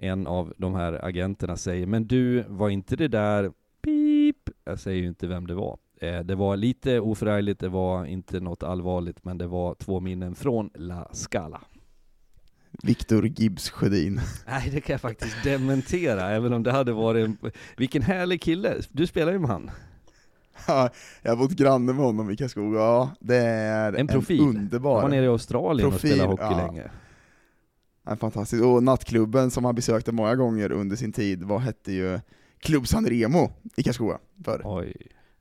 Speaker 3: en av de här agenterna säger, men du, var inte det där, pip, jag säger ju inte vem det var. Eh, det var lite oförargligt, det var inte något allvarligt, men det var två minnen från La Scala.
Speaker 2: Viktor Gibbs Sjödin. <laughs>
Speaker 3: Nej, det kan jag faktiskt dementera, även om det hade varit en... Vilken härlig kille! Du spelar ju med han.
Speaker 2: Ja, jag har bott granne med honom i Karlskoga, ja, det är
Speaker 3: En profil.
Speaker 2: en underbar
Speaker 3: Han var nere i Australien
Speaker 2: Profil,
Speaker 3: och spelade hockey
Speaker 2: ja.
Speaker 3: länge.
Speaker 2: Ja, fantastiskt. Och nattklubben som han besökte många gånger under sin tid, vad hette ju Klubb San Remo i Karlskoga förr.
Speaker 3: Oj.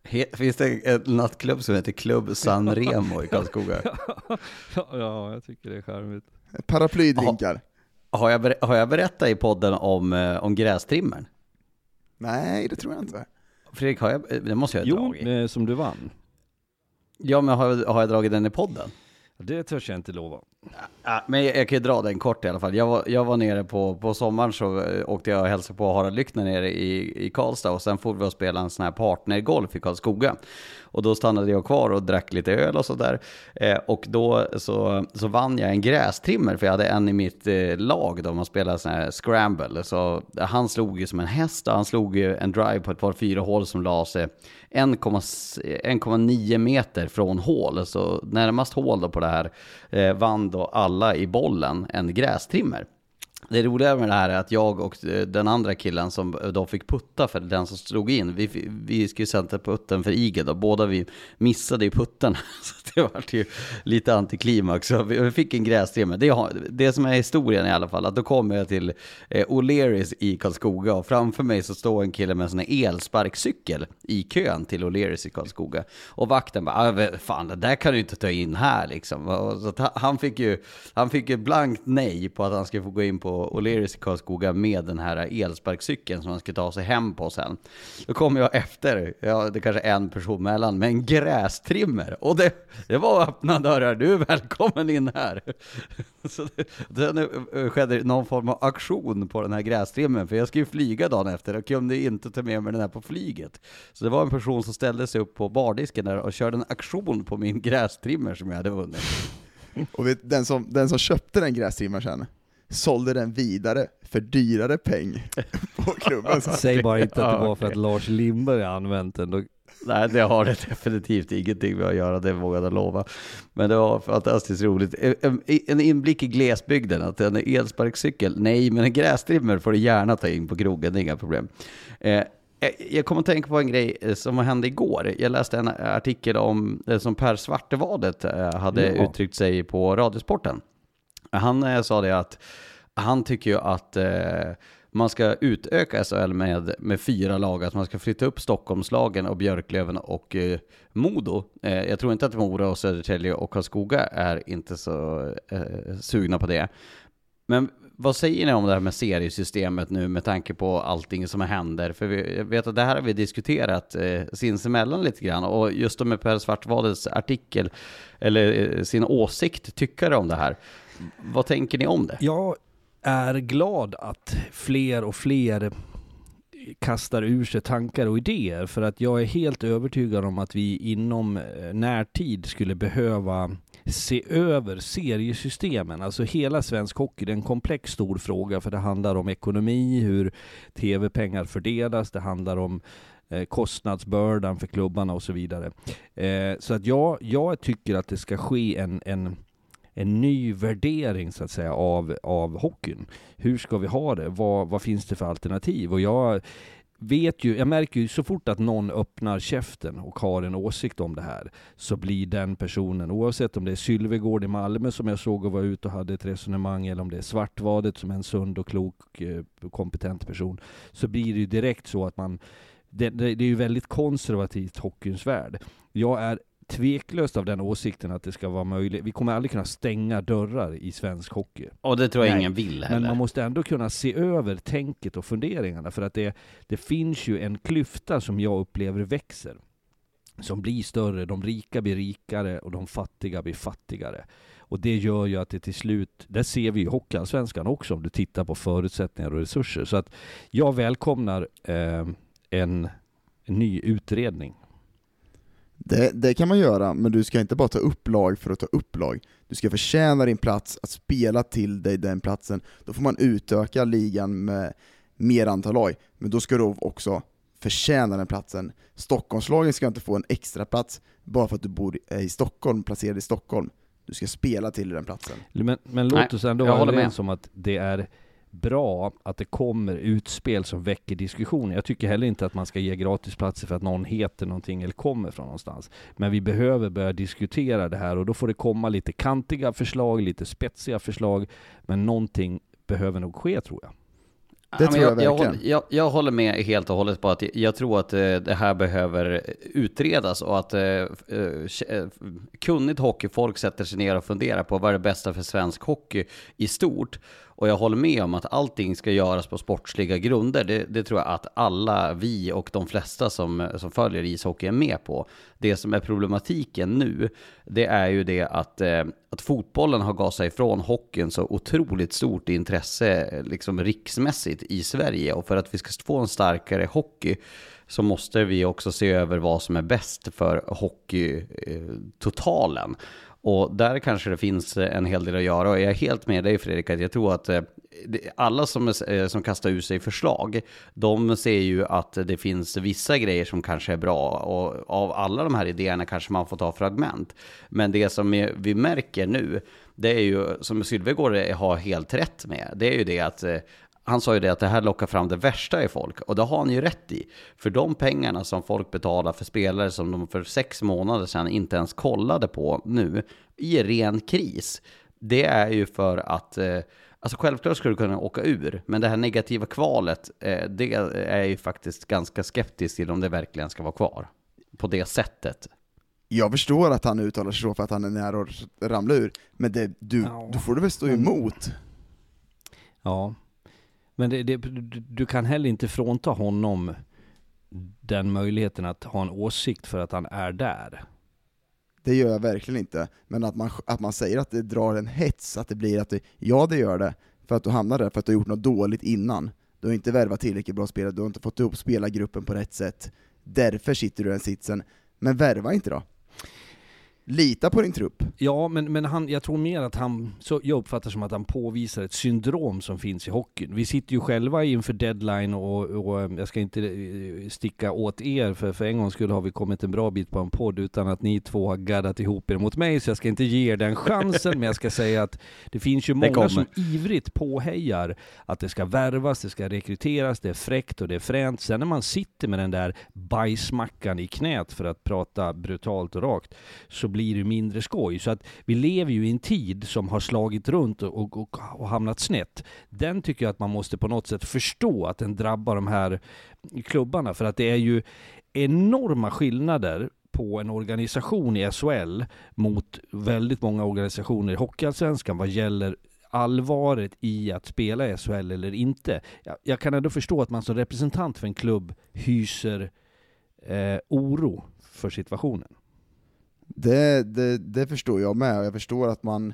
Speaker 1: He- Finns det en nattklubb som heter Klubb San <laughs> Remo i Karlskoga? <laughs>
Speaker 3: ja, jag tycker det är charmigt.
Speaker 2: Paraplydrinkar.
Speaker 1: Har jag, ber- har jag berättat i podden om, eh, om grästrimmern?
Speaker 2: Nej, det tror jag inte.
Speaker 1: Fredrik, har jag, det måste jag ha
Speaker 3: Jo,
Speaker 1: dragit.
Speaker 3: eh, som du vann.
Speaker 1: Ja, men har jag, har jag dragit den i podden?
Speaker 3: Det törs jag inte lova.
Speaker 1: Ja, men jag, jag kan ju dra den kort i alla fall. Jag var, jag var nere på, på sommaren så eh, åkte jag och hälsade på Harald Lyckner nere i, i Karlstad och sen får vi och spela en sån här partnergolf i Karlskoga. Och då stannade jag kvar och drack lite öl och sådär. Eh, och då så, så vann jag en grästrimmer för jag hade en i mitt eh, lag då man spelade sån här scramble. Så han slog ju som en häst och han slog ju en drive på ett par fyra hål som la sig 1,9 eh, meter från hål. Så närmast hål då på det här eh, vann då alla i bollen en grästrimmer. Det roliga med det här är att jag och eh, den andra killen som eh, då fick putta för den som slog in, vi, vi skulle sätta putten för Igel då, båda vi missade i putten. <laughs> Så det var ju lite antiklimax. Så vi vi fick en grästrimmer. Det, det som är historien i alla fall, att då kommer jag till eh, O'Learys i Karlskoga och framför mig så står en kille med en sån här elsparkcykel i kön till O'Learys i Karlskoga. Och vakten bara, fan det där kan du inte ta in här liksom. Och Så att han fick ju, han fick ju blankt nej på att han skulle få gå in på O'Learys i Karlskoga med den här elsparkcykeln som han skulle ta sig hem på sen. Då kommer jag efter, ja det kanske är en person mellan, med en grästrimmer. Och det, det var öppna dörrar, du är välkommen in här. <laughs> Så det, sen eh, skedde någon form av aktion på den här grästrimmen, för jag ska ju flyga dagen efter och kunde inte ta med mig den här på flyget. Så det var en person som ställde sig upp på bardisken där och körde en aktion på min grästrimmer som jag hade vunnit.
Speaker 2: Och vet, den, som, den som köpte den grästrimmaren sen, sålde den vidare för dyrare peng <laughs> på klubben.
Speaker 3: Säg bara inte att det var för att. Lars Lindberg använt den. Då,
Speaker 1: Nej, det har det definitivt ingenting med att göra, det vågar jag lova. Men det var fantastiskt roligt. En- En inblick i glesbygden, att en elsparkcykel, nej, men en grästrimmer får du gärna ta in på krogen, det är inga problem. Eh, Jag kommer att tänka på en grej eh, som hände igår. Jag läste en artikel om, eh, som Per Svartevadet eh, hade
Speaker 3: Ja.
Speaker 1: uttryckt sig på Radiosporten. Han eh, sa det att han tycker ju att eh, man ska utöka SHL med, med fyra lag, att man ska flytta upp Stockholmslagen och Björklöven och eh, Modo. Eh, jag tror inte att Mora och Södertälje och Karlskoga är inte så eh, sugna på det. Men vad säger ni om det här med seriesystemet nu med tanke på allting som händer? För vi, jag vet att det här har vi diskuterat eh, sinsemellan lite grann och just då med Per Svartvadets artikel eller eh, sin åsikt, tyckare om det här. Vad tänker ni om det?
Speaker 3: Jag är glad att fler och fler kastar ur sig tankar och idéer för att jag är helt övertygad om att vi inom eh, närtid skulle behöva se över seriesystemen. Alltså hela svensk hockey, det är en komplex stor fråga för det handlar om ekonomi, hur tv-pengar fördelas, det handlar om eh, kostnadsbördan för klubbarna och så vidare. Eh, så att jag, jag tycker att det ska ske en, en en ny värdering så att säga av, av hockeyn. Hur ska vi ha det? Vad, vad finns det för alternativ? Och jag vet ju, jag märker ju så fort att någon öppnar käften och har en åsikt om det här så blir den personen, oavsett om det är Sylvegård i Malmö som jag såg och var ute och hade ett resonemang eller om det är Svartvadet som är en sund och klok eh, kompetent person så blir det ju direkt så att man det, det, det är ju väldigt konservativt hockeyns värld. Jag är tveklöst av den åsikten att det ska vara möjligt. Vi kommer aldrig kunna stänga dörrar i svensk hockey.
Speaker 1: Och det tror jag
Speaker 3: Nej,
Speaker 1: ingen vill heller.
Speaker 3: Men man måste ändå kunna se över tänket och funderingarna för att det, det finns ju en klyfta som jag upplever växer. Som blir större, de rika blir rikare och de fattiga blir fattigare. Och det gör ju att det till slut, där ser vi ju Hockeyallsvenskan också om du tittar på förutsättningar och resurser. Så att jag välkomnar eh, en, en ny utredning.
Speaker 2: Det, det kan man göra, men du ska inte bara ta upp lag för att ta upp lag. Du ska förtjäna din plats, att spela till dig den platsen. Då får man utöka ligan med mer antal lag, men då ska du också förtjäna den platsen. Stockholmslagen ska inte få en extra plats bara för att du bor i Stockholm, placerad i Stockholm. Du ska spela till den platsen.
Speaker 3: Men, men låt oss ändå vara överens om att det är bra att det kommer utspel som väcker diskussion. Jag tycker heller inte att man ska ge gratisplatser för att någon heter någonting eller kommer från någonstans. Men vi behöver börja diskutera det här och då får det komma lite kantiga förslag, lite spetsiga förslag. Men någonting behöver nog ske tror jag.
Speaker 2: Det tror jag
Speaker 1: jag,
Speaker 2: verkligen.
Speaker 1: håller, jag, jag håller med helt och hållet på att jag, jag tror att eh, det här behöver utredas och att eh, eh, kunnigt hockeyfolk sätter sig ner och funderar på vad är det bästa för svensk hockey i stort. Och jag håller med om att allting ska göras på sportsliga grunder. Det, det tror jag att alla vi och de flesta som, som följer ishockey är med på. Det som är problematiken nu, det är ju det att, eh, att fotbollen har gasat ifrån hockeyn så otroligt stort intresse eh, liksom riksmässigt i Sverige. Och för att vi ska få en starkare hockey så måste vi också se över vad som är bäst för hockeytotalen. Eh, och där kanske det finns eh, en hel del att göra. Och jag är helt med dig Fredrik, att jag tror att eh, alla som, eh, som kastar ur sig förslag, de ser ju att det finns vissa grejer som kanske är bra. Och av alla de här idéerna kanske man får ta fragment. Men det som vi märker nu, det är ju, som Sylvegård har helt rätt med, det är ju det att han sa ju det att det här lockar fram det värsta i folk. Och det har han ju rätt i. För de pengarna som folk betalar för spelare som de för sex månader sedan inte ens kollade på nu, i ren kris, det är ju för att eh, Alltså självklart skulle du kunna åka ur, men det här negativa kvalet, eh, det är ju faktiskt ganska skeptisk till om det verkligen ska vara kvar. På det sättet.
Speaker 2: Jag förstår att han uttalar sig så för att han är nära att ramla ur, men det, du,
Speaker 3: Ja.
Speaker 2: du får du väl stå emot?
Speaker 3: Ja, men det, det, du, kan heller inte frånta honom den möjligheten att ha en åsikt för att han är där.
Speaker 2: Det gör jag verkligen inte, men att man, att man säger att det drar en hets, att det blir att det, ja det gör det, för att du hamnar där för att du har gjort något dåligt innan. Du har inte värvat tillräckligt bra spelare, du har inte fått ihop spelargruppen på rätt sätt. Därför sitter du i den sitsen. Men värva inte då. Lita på din trupp.
Speaker 3: Ja, men, men han, jag tror mer att han, så jag uppfattar som att han påvisar ett syndrom som finns i hockeyn. Vi sitter ju själva inför deadline och, och eh, jag ska inte eh, sticka åt er, för för en gång skulle har vi kommit en bra bit på en podd utan att ni två har gaddat ihop er mot mig, så jag ska inte ge er den chansen, men jag ska säga att det finns ju många som ivrigt påhejar att det ska värvas, det ska rekryteras, det är fräckt och det är fränt. Sen när man sitter med den där bajsmackan i knät, för att prata brutalt och rakt, så blir blir det mindre skoj. Så att vi lever ju i en tid som har slagit runt och, och, och, och hamnat snett. Den tycker jag att man måste på något sätt förstå att den drabbar de här klubbarna. För att det är ju enorma skillnader på en organisation i SHL mot väldigt många organisationer i Hockeyallsvenskan vad gäller allvaret i att spela i SHL eller inte. Jag, jag kan ändå förstå att man som representant för en klubb hyser eh, oro för situationen.
Speaker 2: Det, det, det förstår jag med, jag förstår att man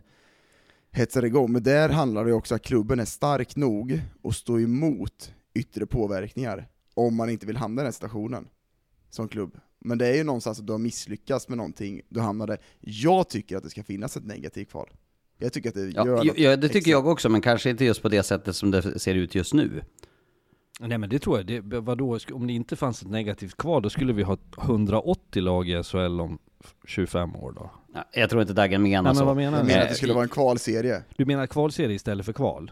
Speaker 2: hetsar igång, men där handlar det också om att klubben är stark nog att stå emot yttre påverkningar, om man inte vill hamna i den situationen som klubb. Men det är ju någonstans att du har misslyckats med någonting, du hamnar där. Jag tycker att det ska finnas ett negativt kval. Jag tycker att det
Speaker 1: Ja,
Speaker 2: gör
Speaker 1: ja,
Speaker 2: något
Speaker 1: ja, det tycker
Speaker 2: extra.
Speaker 1: jag också, men kanske inte just på det sättet som det ser ut just nu.
Speaker 3: Nej men det tror jag, det, vadå, om det inte fanns ett negativt kval då skulle vi ha 180 lag i SHL om 25 år då.
Speaker 1: Ja, Jag tror inte Dagen menar
Speaker 3: Nej, men
Speaker 1: så.
Speaker 3: vad menar
Speaker 2: Jag
Speaker 3: du?
Speaker 2: menar
Speaker 1: Eh,
Speaker 2: att det skulle vara en kvalserie.
Speaker 3: Du menar kvalserie istället för kval?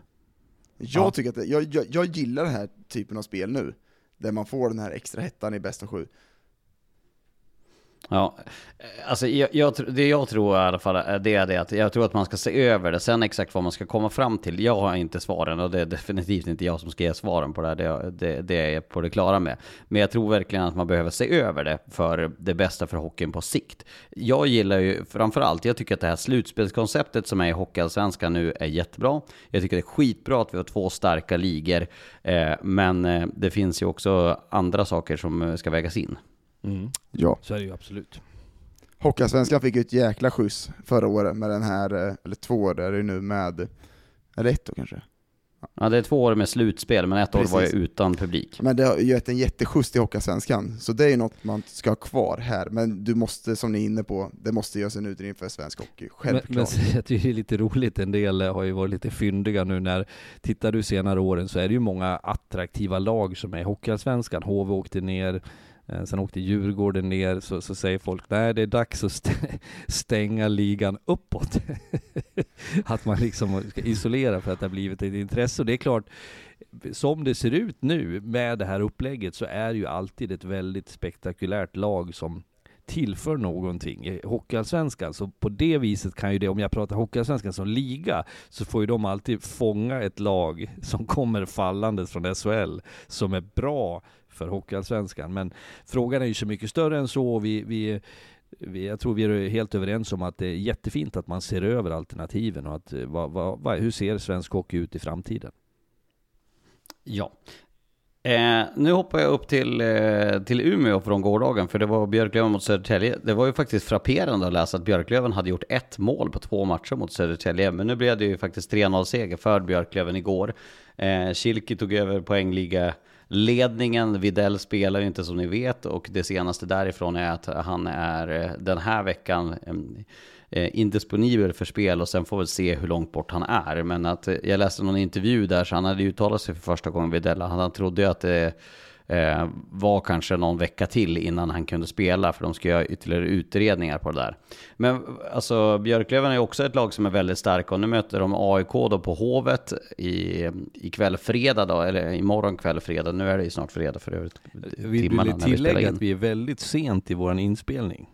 Speaker 2: Jag
Speaker 3: Ja.
Speaker 2: tycker att det, jag, jag, jag gillar den här typen av spel nu, där man får den här extra hettan i bästa sju.
Speaker 1: Ja, eh, alltså jag, jag, det jag tror i alla fall eh, det, är det att jag tror att man ska se över det. Sen exakt vad man ska komma fram till, jag har inte svaren och det är <laughs> definitivt inte jag som ska ge svaren på det här. Det, det, det är jag på det klara med. Men jag tror verkligen att man behöver se över det för det bästa för hockeyn på sikt. Jag gillar ju framförallt, jag tycker att det här slutspelskonceptet som är i Hockeyallsvenskan nu är jättebra. Jag tycker det är skitbra att vi har två starka ligor. Eh, men eh, det finns ju också andra saker som ska vägas in.
Speaker 3: Mm.
Speaker 2: Ja.
Speaker 3: Så är det ju absolut.
Speaker 2: Hockeyallsvenskan fick ju ett jäkla skjuts förra året med den här, eh, eller två år är det nu med, eller ett år kanske?
Speaker 1: Ja, det är två år med slutspel, men ett år var ju
Speaker 2: Precis.
Speaker 1: utan publik.
Speaker 2: Men det har ju gett en jätteskjuts i Hockeyallsvenskan, så det är ju något man ska ha kvar här. Men du måste, som ni är inne på, det måste göras en utredning för svensk hockey,
Speaker 3: Men, men
Speaker 2: självklart. <laughs>
Speaker 3: jag tycker det är lite roligt, en del har ju varit lite fyndiga nu när, tittar du senare åren så är det ju många attraktiva lag som är i Hockeyallsvenskan. HV åkte ner, eh, Eh, sen åkte Djurgården ner, så, så säger folk nej det är dags att <laughs> stänga ligan uppåt. <laughs> att man liksom ska isolera för att det har blivit ett intresse. Och det är klart, som det ser ut nu med det här upplägget så är det ju alltid ett väldigt spektakulärt lag som tillför någonting i Hockeyallsvenskan. Så på det viset kan ju det, om jag pratar Hockeyallsvenskan som liga, så får ju de alltid fånga ett lag som kommer fallandes från SHL, som är bra för Hockeyallsvenskan. Men frågan är ju så mycket större än så. Vi, vi, vi, jag tror vi är helt överens om att det är jättefint att man ser över alternativen och att va, va, va, hur ser svensk hockey ut i framtiden?
Speaker 1: Ja. Eh, nu hoppar jag upp till, eh, till Umeå från gårdagen, för det var Björklöven mot Södertälje. Det var ju faktiskt frapperande att läsa att Björklöven hade gjort ett mål på två matcher mot Södertälje, men nu blev det ju faktiskt 3-0-seger för Björklöven igår. Eh, Kilke tog över poängliga ledningen. Videll spelar ju inte som ni vet och det senaste därifrån är att han är eh, den här veckan eh, indisponibel för spel och sen får vi se hur långt bort han är. Men att eh, jag läste någon intervju där så han hade uttalat sig för första gången Videll. Han trodde ju att det eh, var kanske någon vecka till innan han kunde spela för de ska göra ytterligare utredningar på det där. Men alltså Björklöven är också ett lag som är väldigt starka och nu möter de AIK då på Hovet i, i kväll fredag då, eller imorgon kväll fredag. Nu är det ju snart fredag för övrigt.
Speaker 3: Vi vill
Speaker 1: vi spelar
Speaker 3: tillägga
Speaker 1: in.
Speaker 3: att vi är väldigt sent i vår inspelning.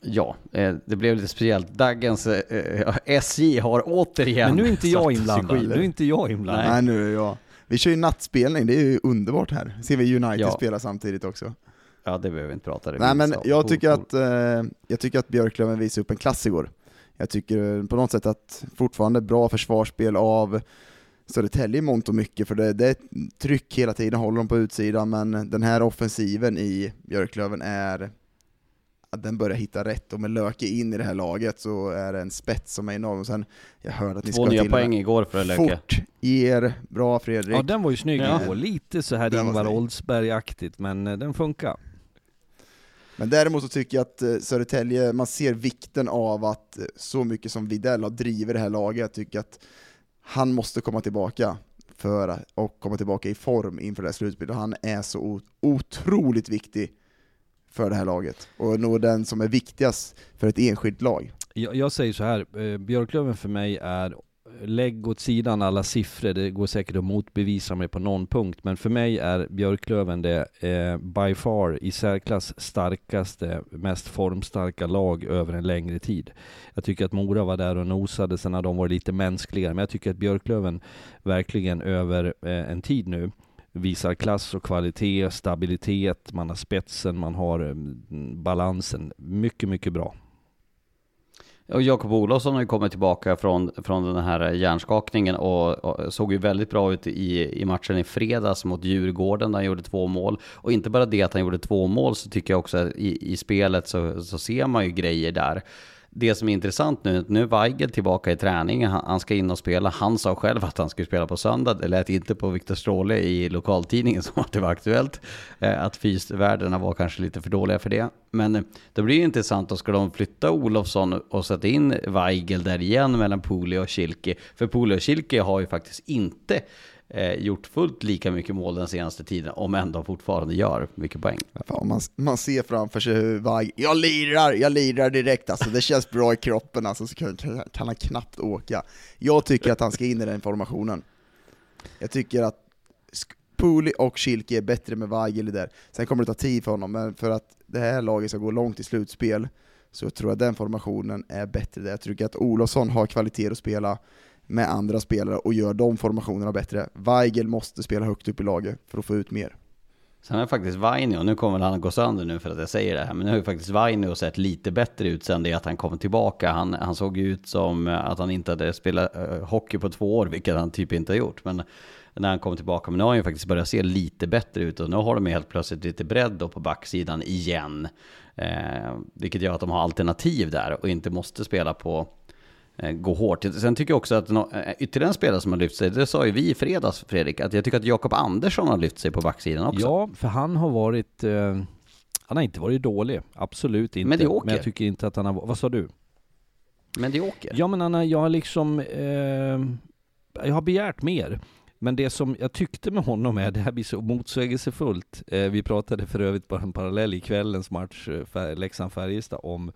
Speaker 1: Ja, eh, det blev lite speciellt. Dagens eh, SJ har återigen
Speaker 3: Men nu är inte jag inblandad. Nu är inte jag inblandad.
Speaker 2: Nej, nu är jag. Vi kör ju nattspelning, det är ju underbart här. Ser vi United
Speaker 1: Ja.
Speaker 2: spela samtidigt också.
Speaker 1: Ja, det behöver vi inte prata det
Speaker 2: Nej men
Speaker 1: om.
Speaker 2: jag tycker att, eh, jag tycker att Björklöven visar upp en klass igår. Jag tycker på något sätt att fortfarande bra försvarsspel av Södertälje i mångt och mycket, för det, det är tryck hela tiden, håller de på utsidan, men den här offensiven i Björklöven är att den börjar hitta rätt, och med Löke in i det här laget så är det en spets som är enorm, och sen, jag hörde att ni
Speaker 1: Två
Speaker 2: ska
Speaker 1: nya
Speaker 2: till
Speaker 1: poäng igår för Löke.
Speaker 2: Fort, er, bra Fredrik.
Speaker 3: Ja, den var ju snygg
Speaker 1: Ja.
Speaker 3: igår. Lite så här
Speaker 2: Den
Speaker 3: Ingvar. Oldsberg-aktigt, men eh, den funkar.
Speaker 2: Men däremot så tycker jag att eh, Södertälje, man ser vikten av att eh, så mycket som Videll har drivit det här laget, jag tycker att han måste komma tillbaka för att, och komma tillbaka i form inför det här slutspelet. Han är så otroligt viktig för det här laget, och nog den som är viktigast för ett enskilt lag.
Speaker 3: Jag, jag säger så här, eh, Björklöven för mig är, lägg åt sidan alla siffror, det går säkert att motbevisa mig på någon punkt, men för mig är Björklöven det eh, by far i särklass starkaste, mest formstarka lag över en längre tid. Jag tycker att Mora var där och nosade, sen har de varit lite mänskligare, men jag tycker att Björklöven verkligen över eh, en tid nu visar klass och kvalitet, stabilitet, man har spetsen, man har eh, balansen. Mycket, mycket bra.
Speaker 1: Och Jakob Olofsson har ju kommit tillbaka från, från den här hjärnskakningen och, och såg ju väldigt bra ut i, i matchen i fredags mot Djurgården där han gjorde två mål. Och inte bara det att han gjorde två mål så tycker jag också att i, i spelet så, så ser man ju grejer där. Det som är intressant nu, nu är Weigel tillbaka i träning, han, ska in och spela. Han sa själv att han skulle spela på söndag, det lät inte på Viktor Stråle i lokaltidningen <laughs> som att det var aktuellt. Eh, att fysvärdena var kanske lite för dåliga för det. Men eh, det blir ju intressant, då ska de flytta Olofsson och sätta in Weigel där igen mellan Poli och Kilke. För Poli och Kilke har ju faktiskt inte eh, gjort fullt lika mycket mål den senaste tiden, om ändå fortfarande gör mycket poäng.
Speaker 2: Fan, man, man ser framför sig hur Vag, jag lirar, jag lirar direkt alltså, det känns bra i kroppen alltså, så kan, kan, han knappt åka. Jag tycker att han ska in i den formationen. Jag tycker att Pooley och Schilke är bättre med Weigel där. Sen kommer det ta tid för honom, men för att det här laget ska gå långt i slutspel, så tror jag den formationen är bättre där. Jag tycker att Olofsson har kvaliteter att spela med andra spelare och gör de formationerna bättre. Weigel måste spela högt upp i laget för att få ut mer.
Speaker 1: Sen har faktiskt Vainio, nu kommer han att gå sönder nu för att jag säger det här, men nu har ju faktiskt Vainio sett lite bättre ut sen det att han kom tillbaka. Han, han såg ju ut som eh, att han inte hade spelat eh, hockey på två år, vilket han typ inte har gjort. Men när han kom tillbaka, men nu har han ju faktiskt börjat se lite bättre ut och nu har de ju helt plötsligt lite bredd då på backsidan igen. Eh, vilket gör att de har alternativ där och inte måste spela på gå hårt. Sen tycker jag också att no, eh, ytterligare en spelare som har lyft sig, det sa ju vi i fredags Fredrik, att jag tycker att Jakob Andersson har lyft sig på backsidan också.
Speaker 3: Ja, för han har varit, eh, han har inte varit dålig, absolut inte.
Speaker 1: Medioker.
Speaker 3: Men jag tycker inte att han har, vad sa du?
Speaker 1: Medioker.
Speaker 3: Ja men Anna, jag har liksom, eh, jag har begärt mer. Men det som jag tyckte med honom är, det här blir så motsägelsefullt. Eh, vi pratade för övrigt på en parallell i kvällens match, eh, Leksand-Färjestad, om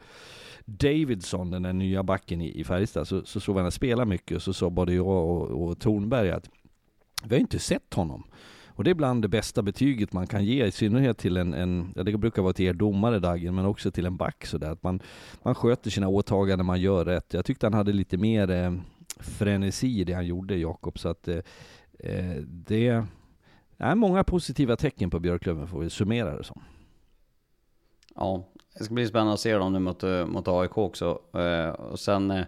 Speaker 3: Davidson, den där nya backen i, i Färjestad. Så, så såg vi henne spela mycket, och så sa både jag och, och Tornberg att vi har inte sett honom. Och det är bland det bästa betyget man kan ge, i synnerhet till en, en ja, det brukar vara till er domare Dagen, men också till en back sådär. Att man, man sköter sina åtaganden, man gör rätt. Jag tyckte han hade lite mer eh, frenesi i det han gjorde, Jakob. Så att eh, eh det är många positiva tecken på Björklöven får vi summera det som.
Speaker 1: Ja, det ska bli spännande att se dem nu mot, eh, mot AIK också. Eh, och sen eh,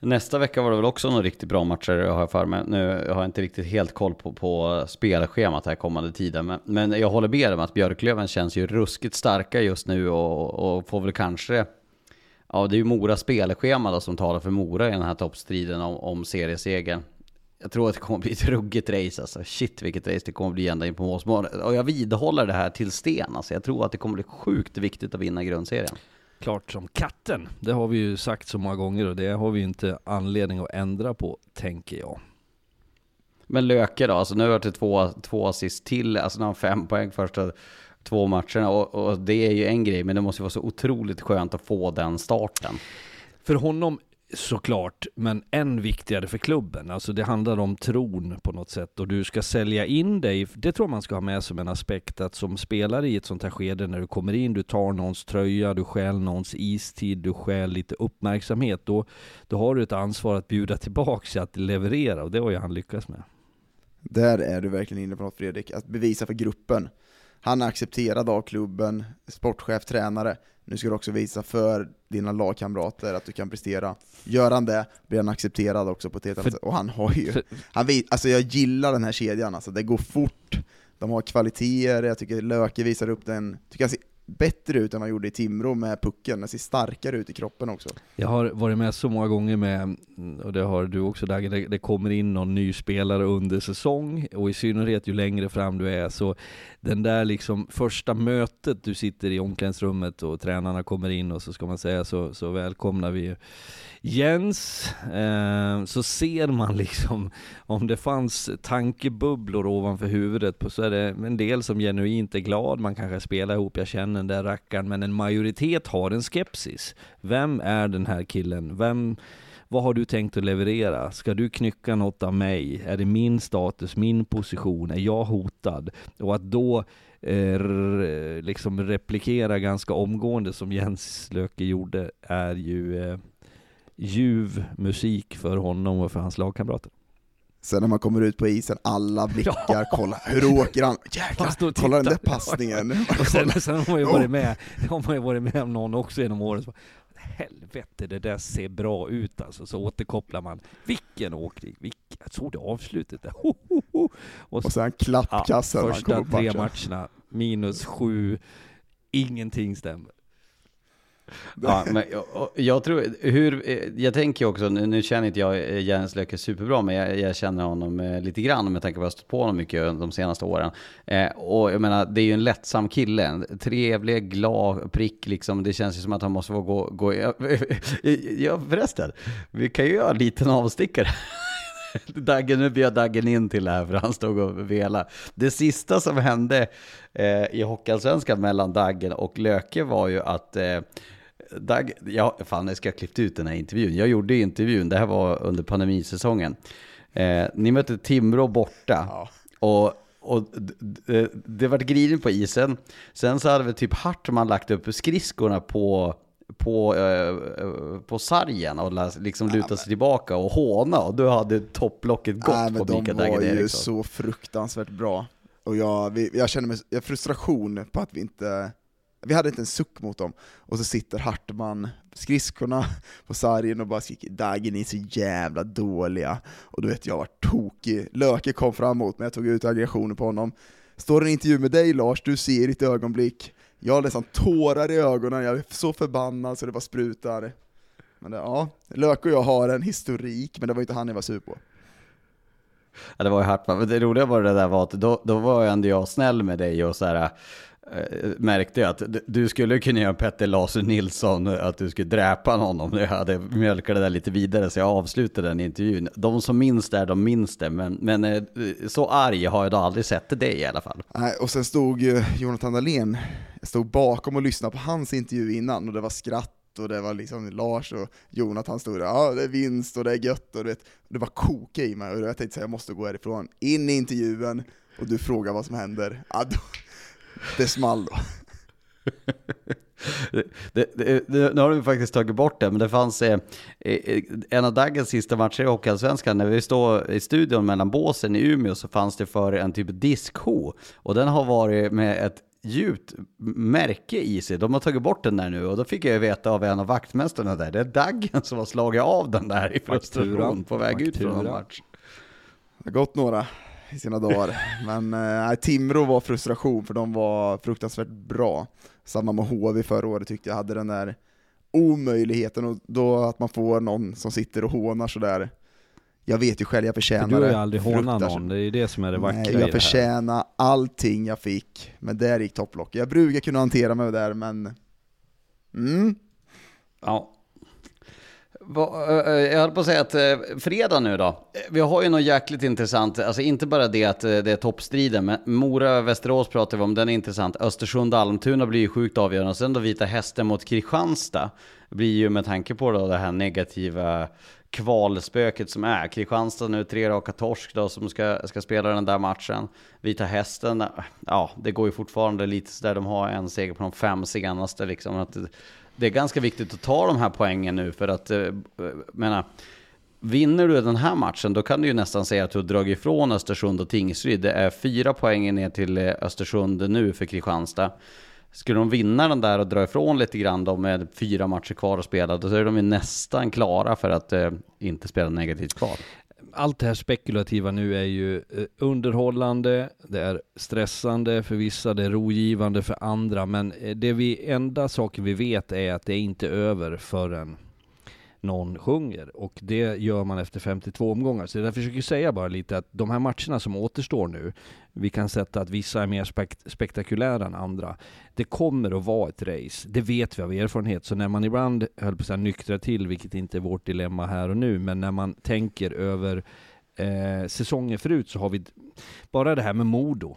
Speaker 1: Nästa vecka var det väl också några riktigt bra matcher har jag för mig. Nu har jag inte riktigt helt koll på, på spelschemat här kommande tiden. Men, men jag håller med om att Björklöven känns ju ruskigt starka just nu och, och får väl kanske... Ja, det är ju Moras spelschema då som talar för Mora i den här toppstriden om, om seriesegern. Jag tror att det kommer bli ett ruggigt race alltså. Shit vilket race det kommer bli ända in på målsmålet. Och jag vidhåller det här till sten alltså. Jag tror att det kommer bli sjukt viktigt att vinna grundserien
Speaker 3: klart som katten. Det har vi ju sagt så många gånger och det har vi inte anledning att ändra på, tänker jag.
Speaker 1: Men Löke då, alltså nu har det två, två assist till, alltså nu har fem poäng första två matcherna och, och, det är ju en grej, men det måste vara så otroligt skönt att få den starten.
Speaker 3: För honom Såklart, men än viktigare för klubben. Alltså det handlar om tron på något sätt och du ska sälja in dig. Det tror jag man ska ha med som en aspekt att som spelare i ett sånt här skede när du kommer in, du tar någons tröja, du stjäl någons istid, du stjäl lite uppmärksamhet. Då, då har du ett ansvar att bjuda tillbaka, att leverera och det har ju han lyckats med.
Speaker 2: Där är du verkligen inne på något Fredrik, att bevisa för gruppen. Han är accepterad av klubben, sportchef, tränare. Nu ska du också visa för dina lagkamrater att du kan prestera. Gör han det, blir han accepterad också på ett helt annat sätt. Och han har ju, han vet, alltså jag gillar den här kedjan, alltså det går fort, de har kvaliteter, jag tycker Löke visar upp den, tycker han ser bättre ut än vad han gjorde i Timrå med pucken, den ser starkare ut i kroppen också.
Speaker 3: Jag har varit med så många gånger med, och det har du också Dagen, det, det kommer in någon ny spelare under säsong, och i synnerhet ju längre fram du är, så den där liksom första mötet, du sitter i omklädningsrummet och tränarna kommer in och så ska man säga så, så välkomnar vi Jens, eh, så ser man liksom om det fanns tankebubblor ovanför huvudet på, så är det en del som genuint är glad, man kanske spelar ihop, jag känner den där rackaren, men en majoritet har en skepsis. Vem är den här killen? Vem, vad har du tänkt att leverera? Ska du knycka något av mig? Är det min status, min position? Är jag hotad? Och att då eh, liksom replikera ganska omgående som Jens Löke gjorde är ju eh, ljuv musik för honom och för hans lagkamrater.
Speaker 2: Sen när man kommer ut på isen, alla blickar, ja. kolla, hur åker han? Jäklar, kolla den där passningen!
Speaker 3: och sen, sen har man ju varit med, har man ju varit med om någon också genom åren, helvete det där ser bra ut alltså, så återkopplar man, vilken åkning, vilken, jag såg det avslutet där, ho, ho, ho.
Speaker 2: Och, och sen klappkassen
Speaker 3: ja, första tre matcherna, minus sju, ingenting stämmer.
Speaker 1: Ja, men jag, jag, tror, hur, eh, jag tänker också, nu, nu känner inte jag eh, Jens Löke superbra, men jag, jag, känner honom eh, lite grann med tanke på att jag har stött på honom mycket de senaste åren. Eh, och jag menar, det är ju en lättsam kille, en trevlig, glad prick liksom. Det känns ju som att han måste få gå, gå ja <laughs> förresten, vi kan ju göra en liten avstickare. <laughs> Daggen, nu bjöd Daggen in till det här för han stod och velade. Det sista som hände eh, i Hockeyallsvenskan mellan Daggen och Löke var ju att eh, Dag, ja, fan jag ska ha klippt ut den här intervjun. Jag gjorde intervjun, det här var under pandemisäsongen. Eh, ni mötte Timrå borta. Ja. Och, och det, det var gridigt på isen. Sen så hade vi typ Hartman lagt upp skridskorna på på, eh, på sargen och liksom luta sig tillbaka och håna och då hade topplocket gått men
Speaker 2: på Mikael De var ju så fruktansvärt bra. Och jag, vi, jag känner mig, jag frustration på att vi inte vi hade inte en suck mot dem, och så sitter Hartman, skridskorna på sargen och bara skriker ”Dagge, ni är så jävla dåliga' Och du vet, jag var tokig. Löke kom framåt, men jag tog ut aggressionen på honom. Står en intervju med dig Lars, du ser i ditt ögonblick, jag har nästan tårar i ögonen, jag är så förbannad så det bara sprutar. Men det, ja, Löke och jag har en historik, men det var inte han jag var sur på.
Speaker 1: Ja, det var ju Hartman, men det roliga var det där var att då, då var ju ändå jag snäll med dig och så här, Eh, märkte jag att du skulle kunna göra Petter Lasu Nilsson, eh, att du skulle dräpa honom. Jag hade mjölkat det där lite vidare så jag avslutade den intervjun. De som minns det, de minns det, men, men eh, så arg har jag då aldrig sett dig i alla fall.
Speaker 2: Nej, och sen stod ju Jonathan Dahlén, jag stod bakom och lyssnade på hans intervju innan och det var skratt och det var liksom Lars och Jonathan stod där, ja det är vinst och det är gött och du vet det var koka i mig och jag tänkte säga jag måste gå härifrån, in i intervjun och du frågar vad som händer, ja, då, det small då. <laughs>
Speaker 1: det, det, det, nu har du faktiskt tagit bort det, men det fanns eh, eh en av Daggens sista matcher i Hockeyallsvenskan, när vi står i studion mellan båsen i Umeå så fanns det för en typ diskho och den har varit med ett djupt märke i sig. De har tagit bort den där nu och då fick jag veta av en av vaktmästarna där, det är Daggen som har slagit av den där i frustration på väg ut från en match.
Speaker 2: Det har gått några i sina dagar, men eh, Timrå var frustration för de var fruktansvärt bra. Samma med HV förra året tyckte jag hade den där omöjligheten och då att man får någon som sitter och hånar sådär jag vet ju själv, jag förtjänar det.
Speaker 3: Du har ju aldrig hånat någon, det är ju det som är det vackra
Speaker 2: Nej, jag förtjänar allting jag fick, men där gick topplocket. Jag brukar kunna hantera mig där, men... Mm.
Speaker 1: Ja. Eh, eh, jag höll på att säga att eh, fredag nu då. Vi har ju något jäkligt intressant, alltså inte bara det att det är toppstriden, men Mora-Västerås pratar vi om, den är intressant. Östersund-Almtuna blir ju sjukt avgörande, och sen då Vita Hästen mot Kristianstad blir ju med tanke på då det här negativa kvalspöket som är. Kristianstad nu, tre raka torsk då, som ska, ska spela den där matchen. Vita Hästen, ja, det går ju fortfarande lite sådär, de har en seger på de fem senaste liksom. Att det är ganska viktigt att ta de här poängen nu för att, eh, menar, Vinner du den här matchen, då kan du ju nästan säga att du har dragit ifrån Östersund och Tingsryd. Det är fyra poäng ner till eh, Östersund nu för Kristianstad. Skulle de vinna den där och dra ifrån lite grann då med fyra matcher kvar att spela, då är de ju nästan klara för att eh, inte spela negativt kvar.
Speaker 3: Allt det här spekulativa nu är ju eh, underhållande, det är stressande för vissa, det är rogivande för andra, men eh, det vi, enda saken vi vet är att det är inte över förrän någon sjunger. Och det gör man efter 52 omgångar. Så jag försöker säga bara lite att de här matcherna som återstår nu, vi kan sätta att vissa är mer spekt spektakulära än andra. Det kommer att vara ett race, det vet vi av erfarenhet. Så när man ibland, höll på att säga, nyktrar till, vilket inte är vårt dilemma här och nu, men när man tänker över eh, säsonger förut så har vi bara det här med Modo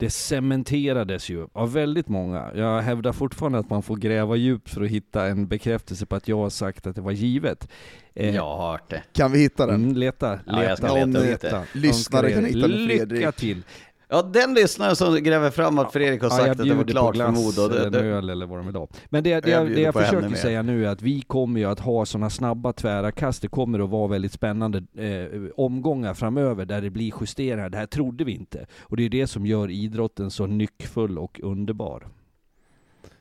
Speaker 3: det cementerades ju av väldigt många. Jag hävdar fortfarande att man får gräva djupt för att hitta en bekräftelse på att jag har sagt att det var givet.
Speaker 1: Eh, jag har hört det.
Speaker 2: Kan vi hitta den?
Speaker 3: Mm, leta, leta.
Speaker 1: Ja, jag ska leta,
Speaker 2: leta. leta. Lyssnare kan hitta den Fredrik.
Speaker 3: Lycka till.
Speaker 1: Ja, den lyssnaren som gräver fram att Fredrik har sagt ja, att det var klart för Modo.
Speaker 3: Det, eller en öl eller vad de vill ha. Men det, det jag, det jag försöker säga nu är att vi kommer ju att ha sådana snabba tvära kast. Det kommer att vara väldigt spännande eh, omgångar framöver där det blir justeringar. Det här trodde vi inte. Och det är det som gör idrotten så nyckfull och underbar.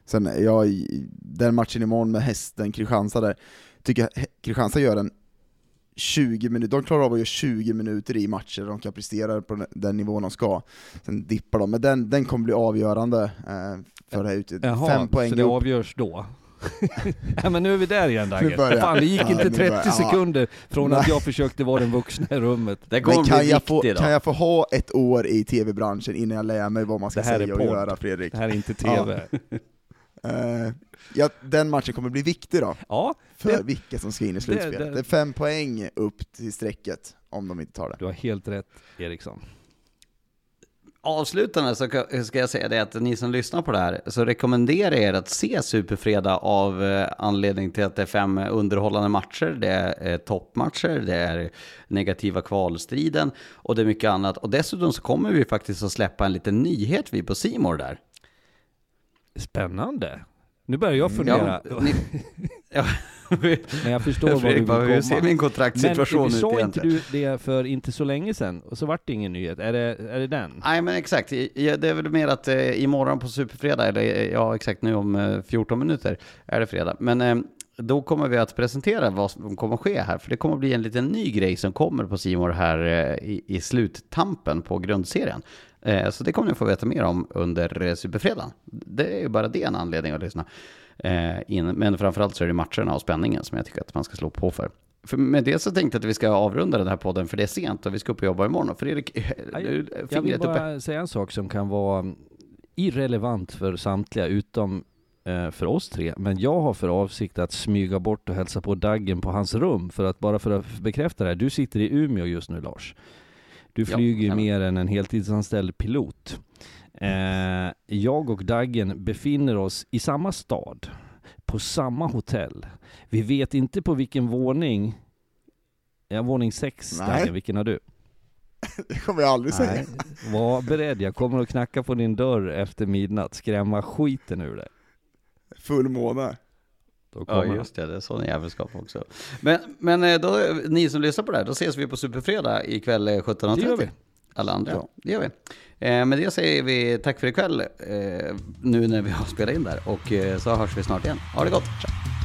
Speaker 2: Sen, ja, den matchen imorgon med hästen Kristianstad där, tycker jag Kristianstad gör en 20 minuter, de klarar av att göra 20 minuter i matcher, de kan prestera på den nivån de ska. Sen dippar de, men den, den kommer bli avgörande eh, för det här ute.
Speaker 3: Jaha, Fem poäng så det upp. avgörs då? <laughs> ja, men nu är vi där igen Dagge. Fan, det gick ja, inte 30 börjar, sekunder från Nej. att jag försökte vara den vuxna i rummet.
Speaker 2: Det men kan jag, få, då. kan jag få ha ett år i tv-branschen innan jag lär mig vad man ska säga och göra Fredrik?
Speaker 3: Det här är inte tv. Ja. <laughs>
Speaker 2: Uh, ja, den matchen kommer bli viktig då,
Speaker 3: ja,
Speaker 2: för det, vilka som ska in i slutspelet. Det, det, det, är fem poäng upp till strecket om de inte tar det.
Speaker 3: Du har helt rätt Eriksson.
Speaker 1: Avslutande så ska jag säga det att ni som lyssnar på det här så rekommenderar jag er att se Superfredag av eh, anledning till att det är fem underhållande matcher, det är eh, toppmatcher, det är negativa kvalstriden och det är mycket annat. Och dessutom så kommer vi faktiskt att släppa en liten nyhet vi på Simor där.
Speaker 3: Spännande. Nu börjar jag fundera. Ja, ni, <laughs>
Speaker 1: ja.
Speaker 3: Men jag förstår vad du vill komma. Hur
Speaker 1: ser min kontraktssituation ut
Speaker 3: egentligen? Men inte du det för inte så länge sedan? Och så vart det ingen nyhet. Är det, är det den?
Speaker 1: Nej men exakt. Det är väl mer att eh, imorgon på Superfredag, eller eh, ja exakt nu om 14 eh, minuter är det fredag. Men då kommer vi att presentera vad som kommer att ske här. För det kommer att bli en liten ny grej som kommer på Simor här i, i sluttampen på grundserien. Eh, så det kommer ni få veta mer om under eh, Superfredagen. Det är ju bara det en anledning att lyssna. Eh. Men framförallt så är det matcherna och spänningen som jag tycker att man ska slå på för. För med det så tänkte jag att vi ska avrunda den här podden för det är sent och vi ska upp och jobba imorgon. Fredrik,
Speaker 3: Ja,
Speaker 1: nu
Speaker 3: Jag, vill
Speaker 1: fingret uppe.
Speaker 3: bara säga en sak som kan vara irrelevant för samtliga utom eh, för oss tre. Men jag har för avsikt att smyga bort och hälsa på Daggen på hans rum. För att bara för att bekräfta det här. Du sitter i Umeå just nu Lars. Du flyger ju mer än en heltidsanställd pilot. Eh, jag och Daggen befinner oss i samma stad. På samma hotell. Vi vet inte på vilken våning. Ja, våning sex
Speaker 2: Nej.
Speaker 3: Daggen. Vilken har du? <laughs>
Speaker 2: Det kommer jag aldrig säga.
Speaker 3: Nej, var beredd. Jag kommer att knacka på din dörr efter midnatt, skrämma skiten ur dig.
Speaker 2: Full måne.
Speaker 1: Ja, just det. Det är sån jävelskap också. Men, men eh, då, ni som lyssnar på det här, då ses vi på Superfredag ikväll eh, 17.30.
Speaker 3: Det gör vi.
Speaker 1: Alla andra.
Speaker 2: Ja.
Speaker 1: Det gör vi. Eh, med det säger vi tack för ikväll, eh, nu när vi har spelat in där. Och eh, så hörs vi snart igen. Ha det gott. Ciao.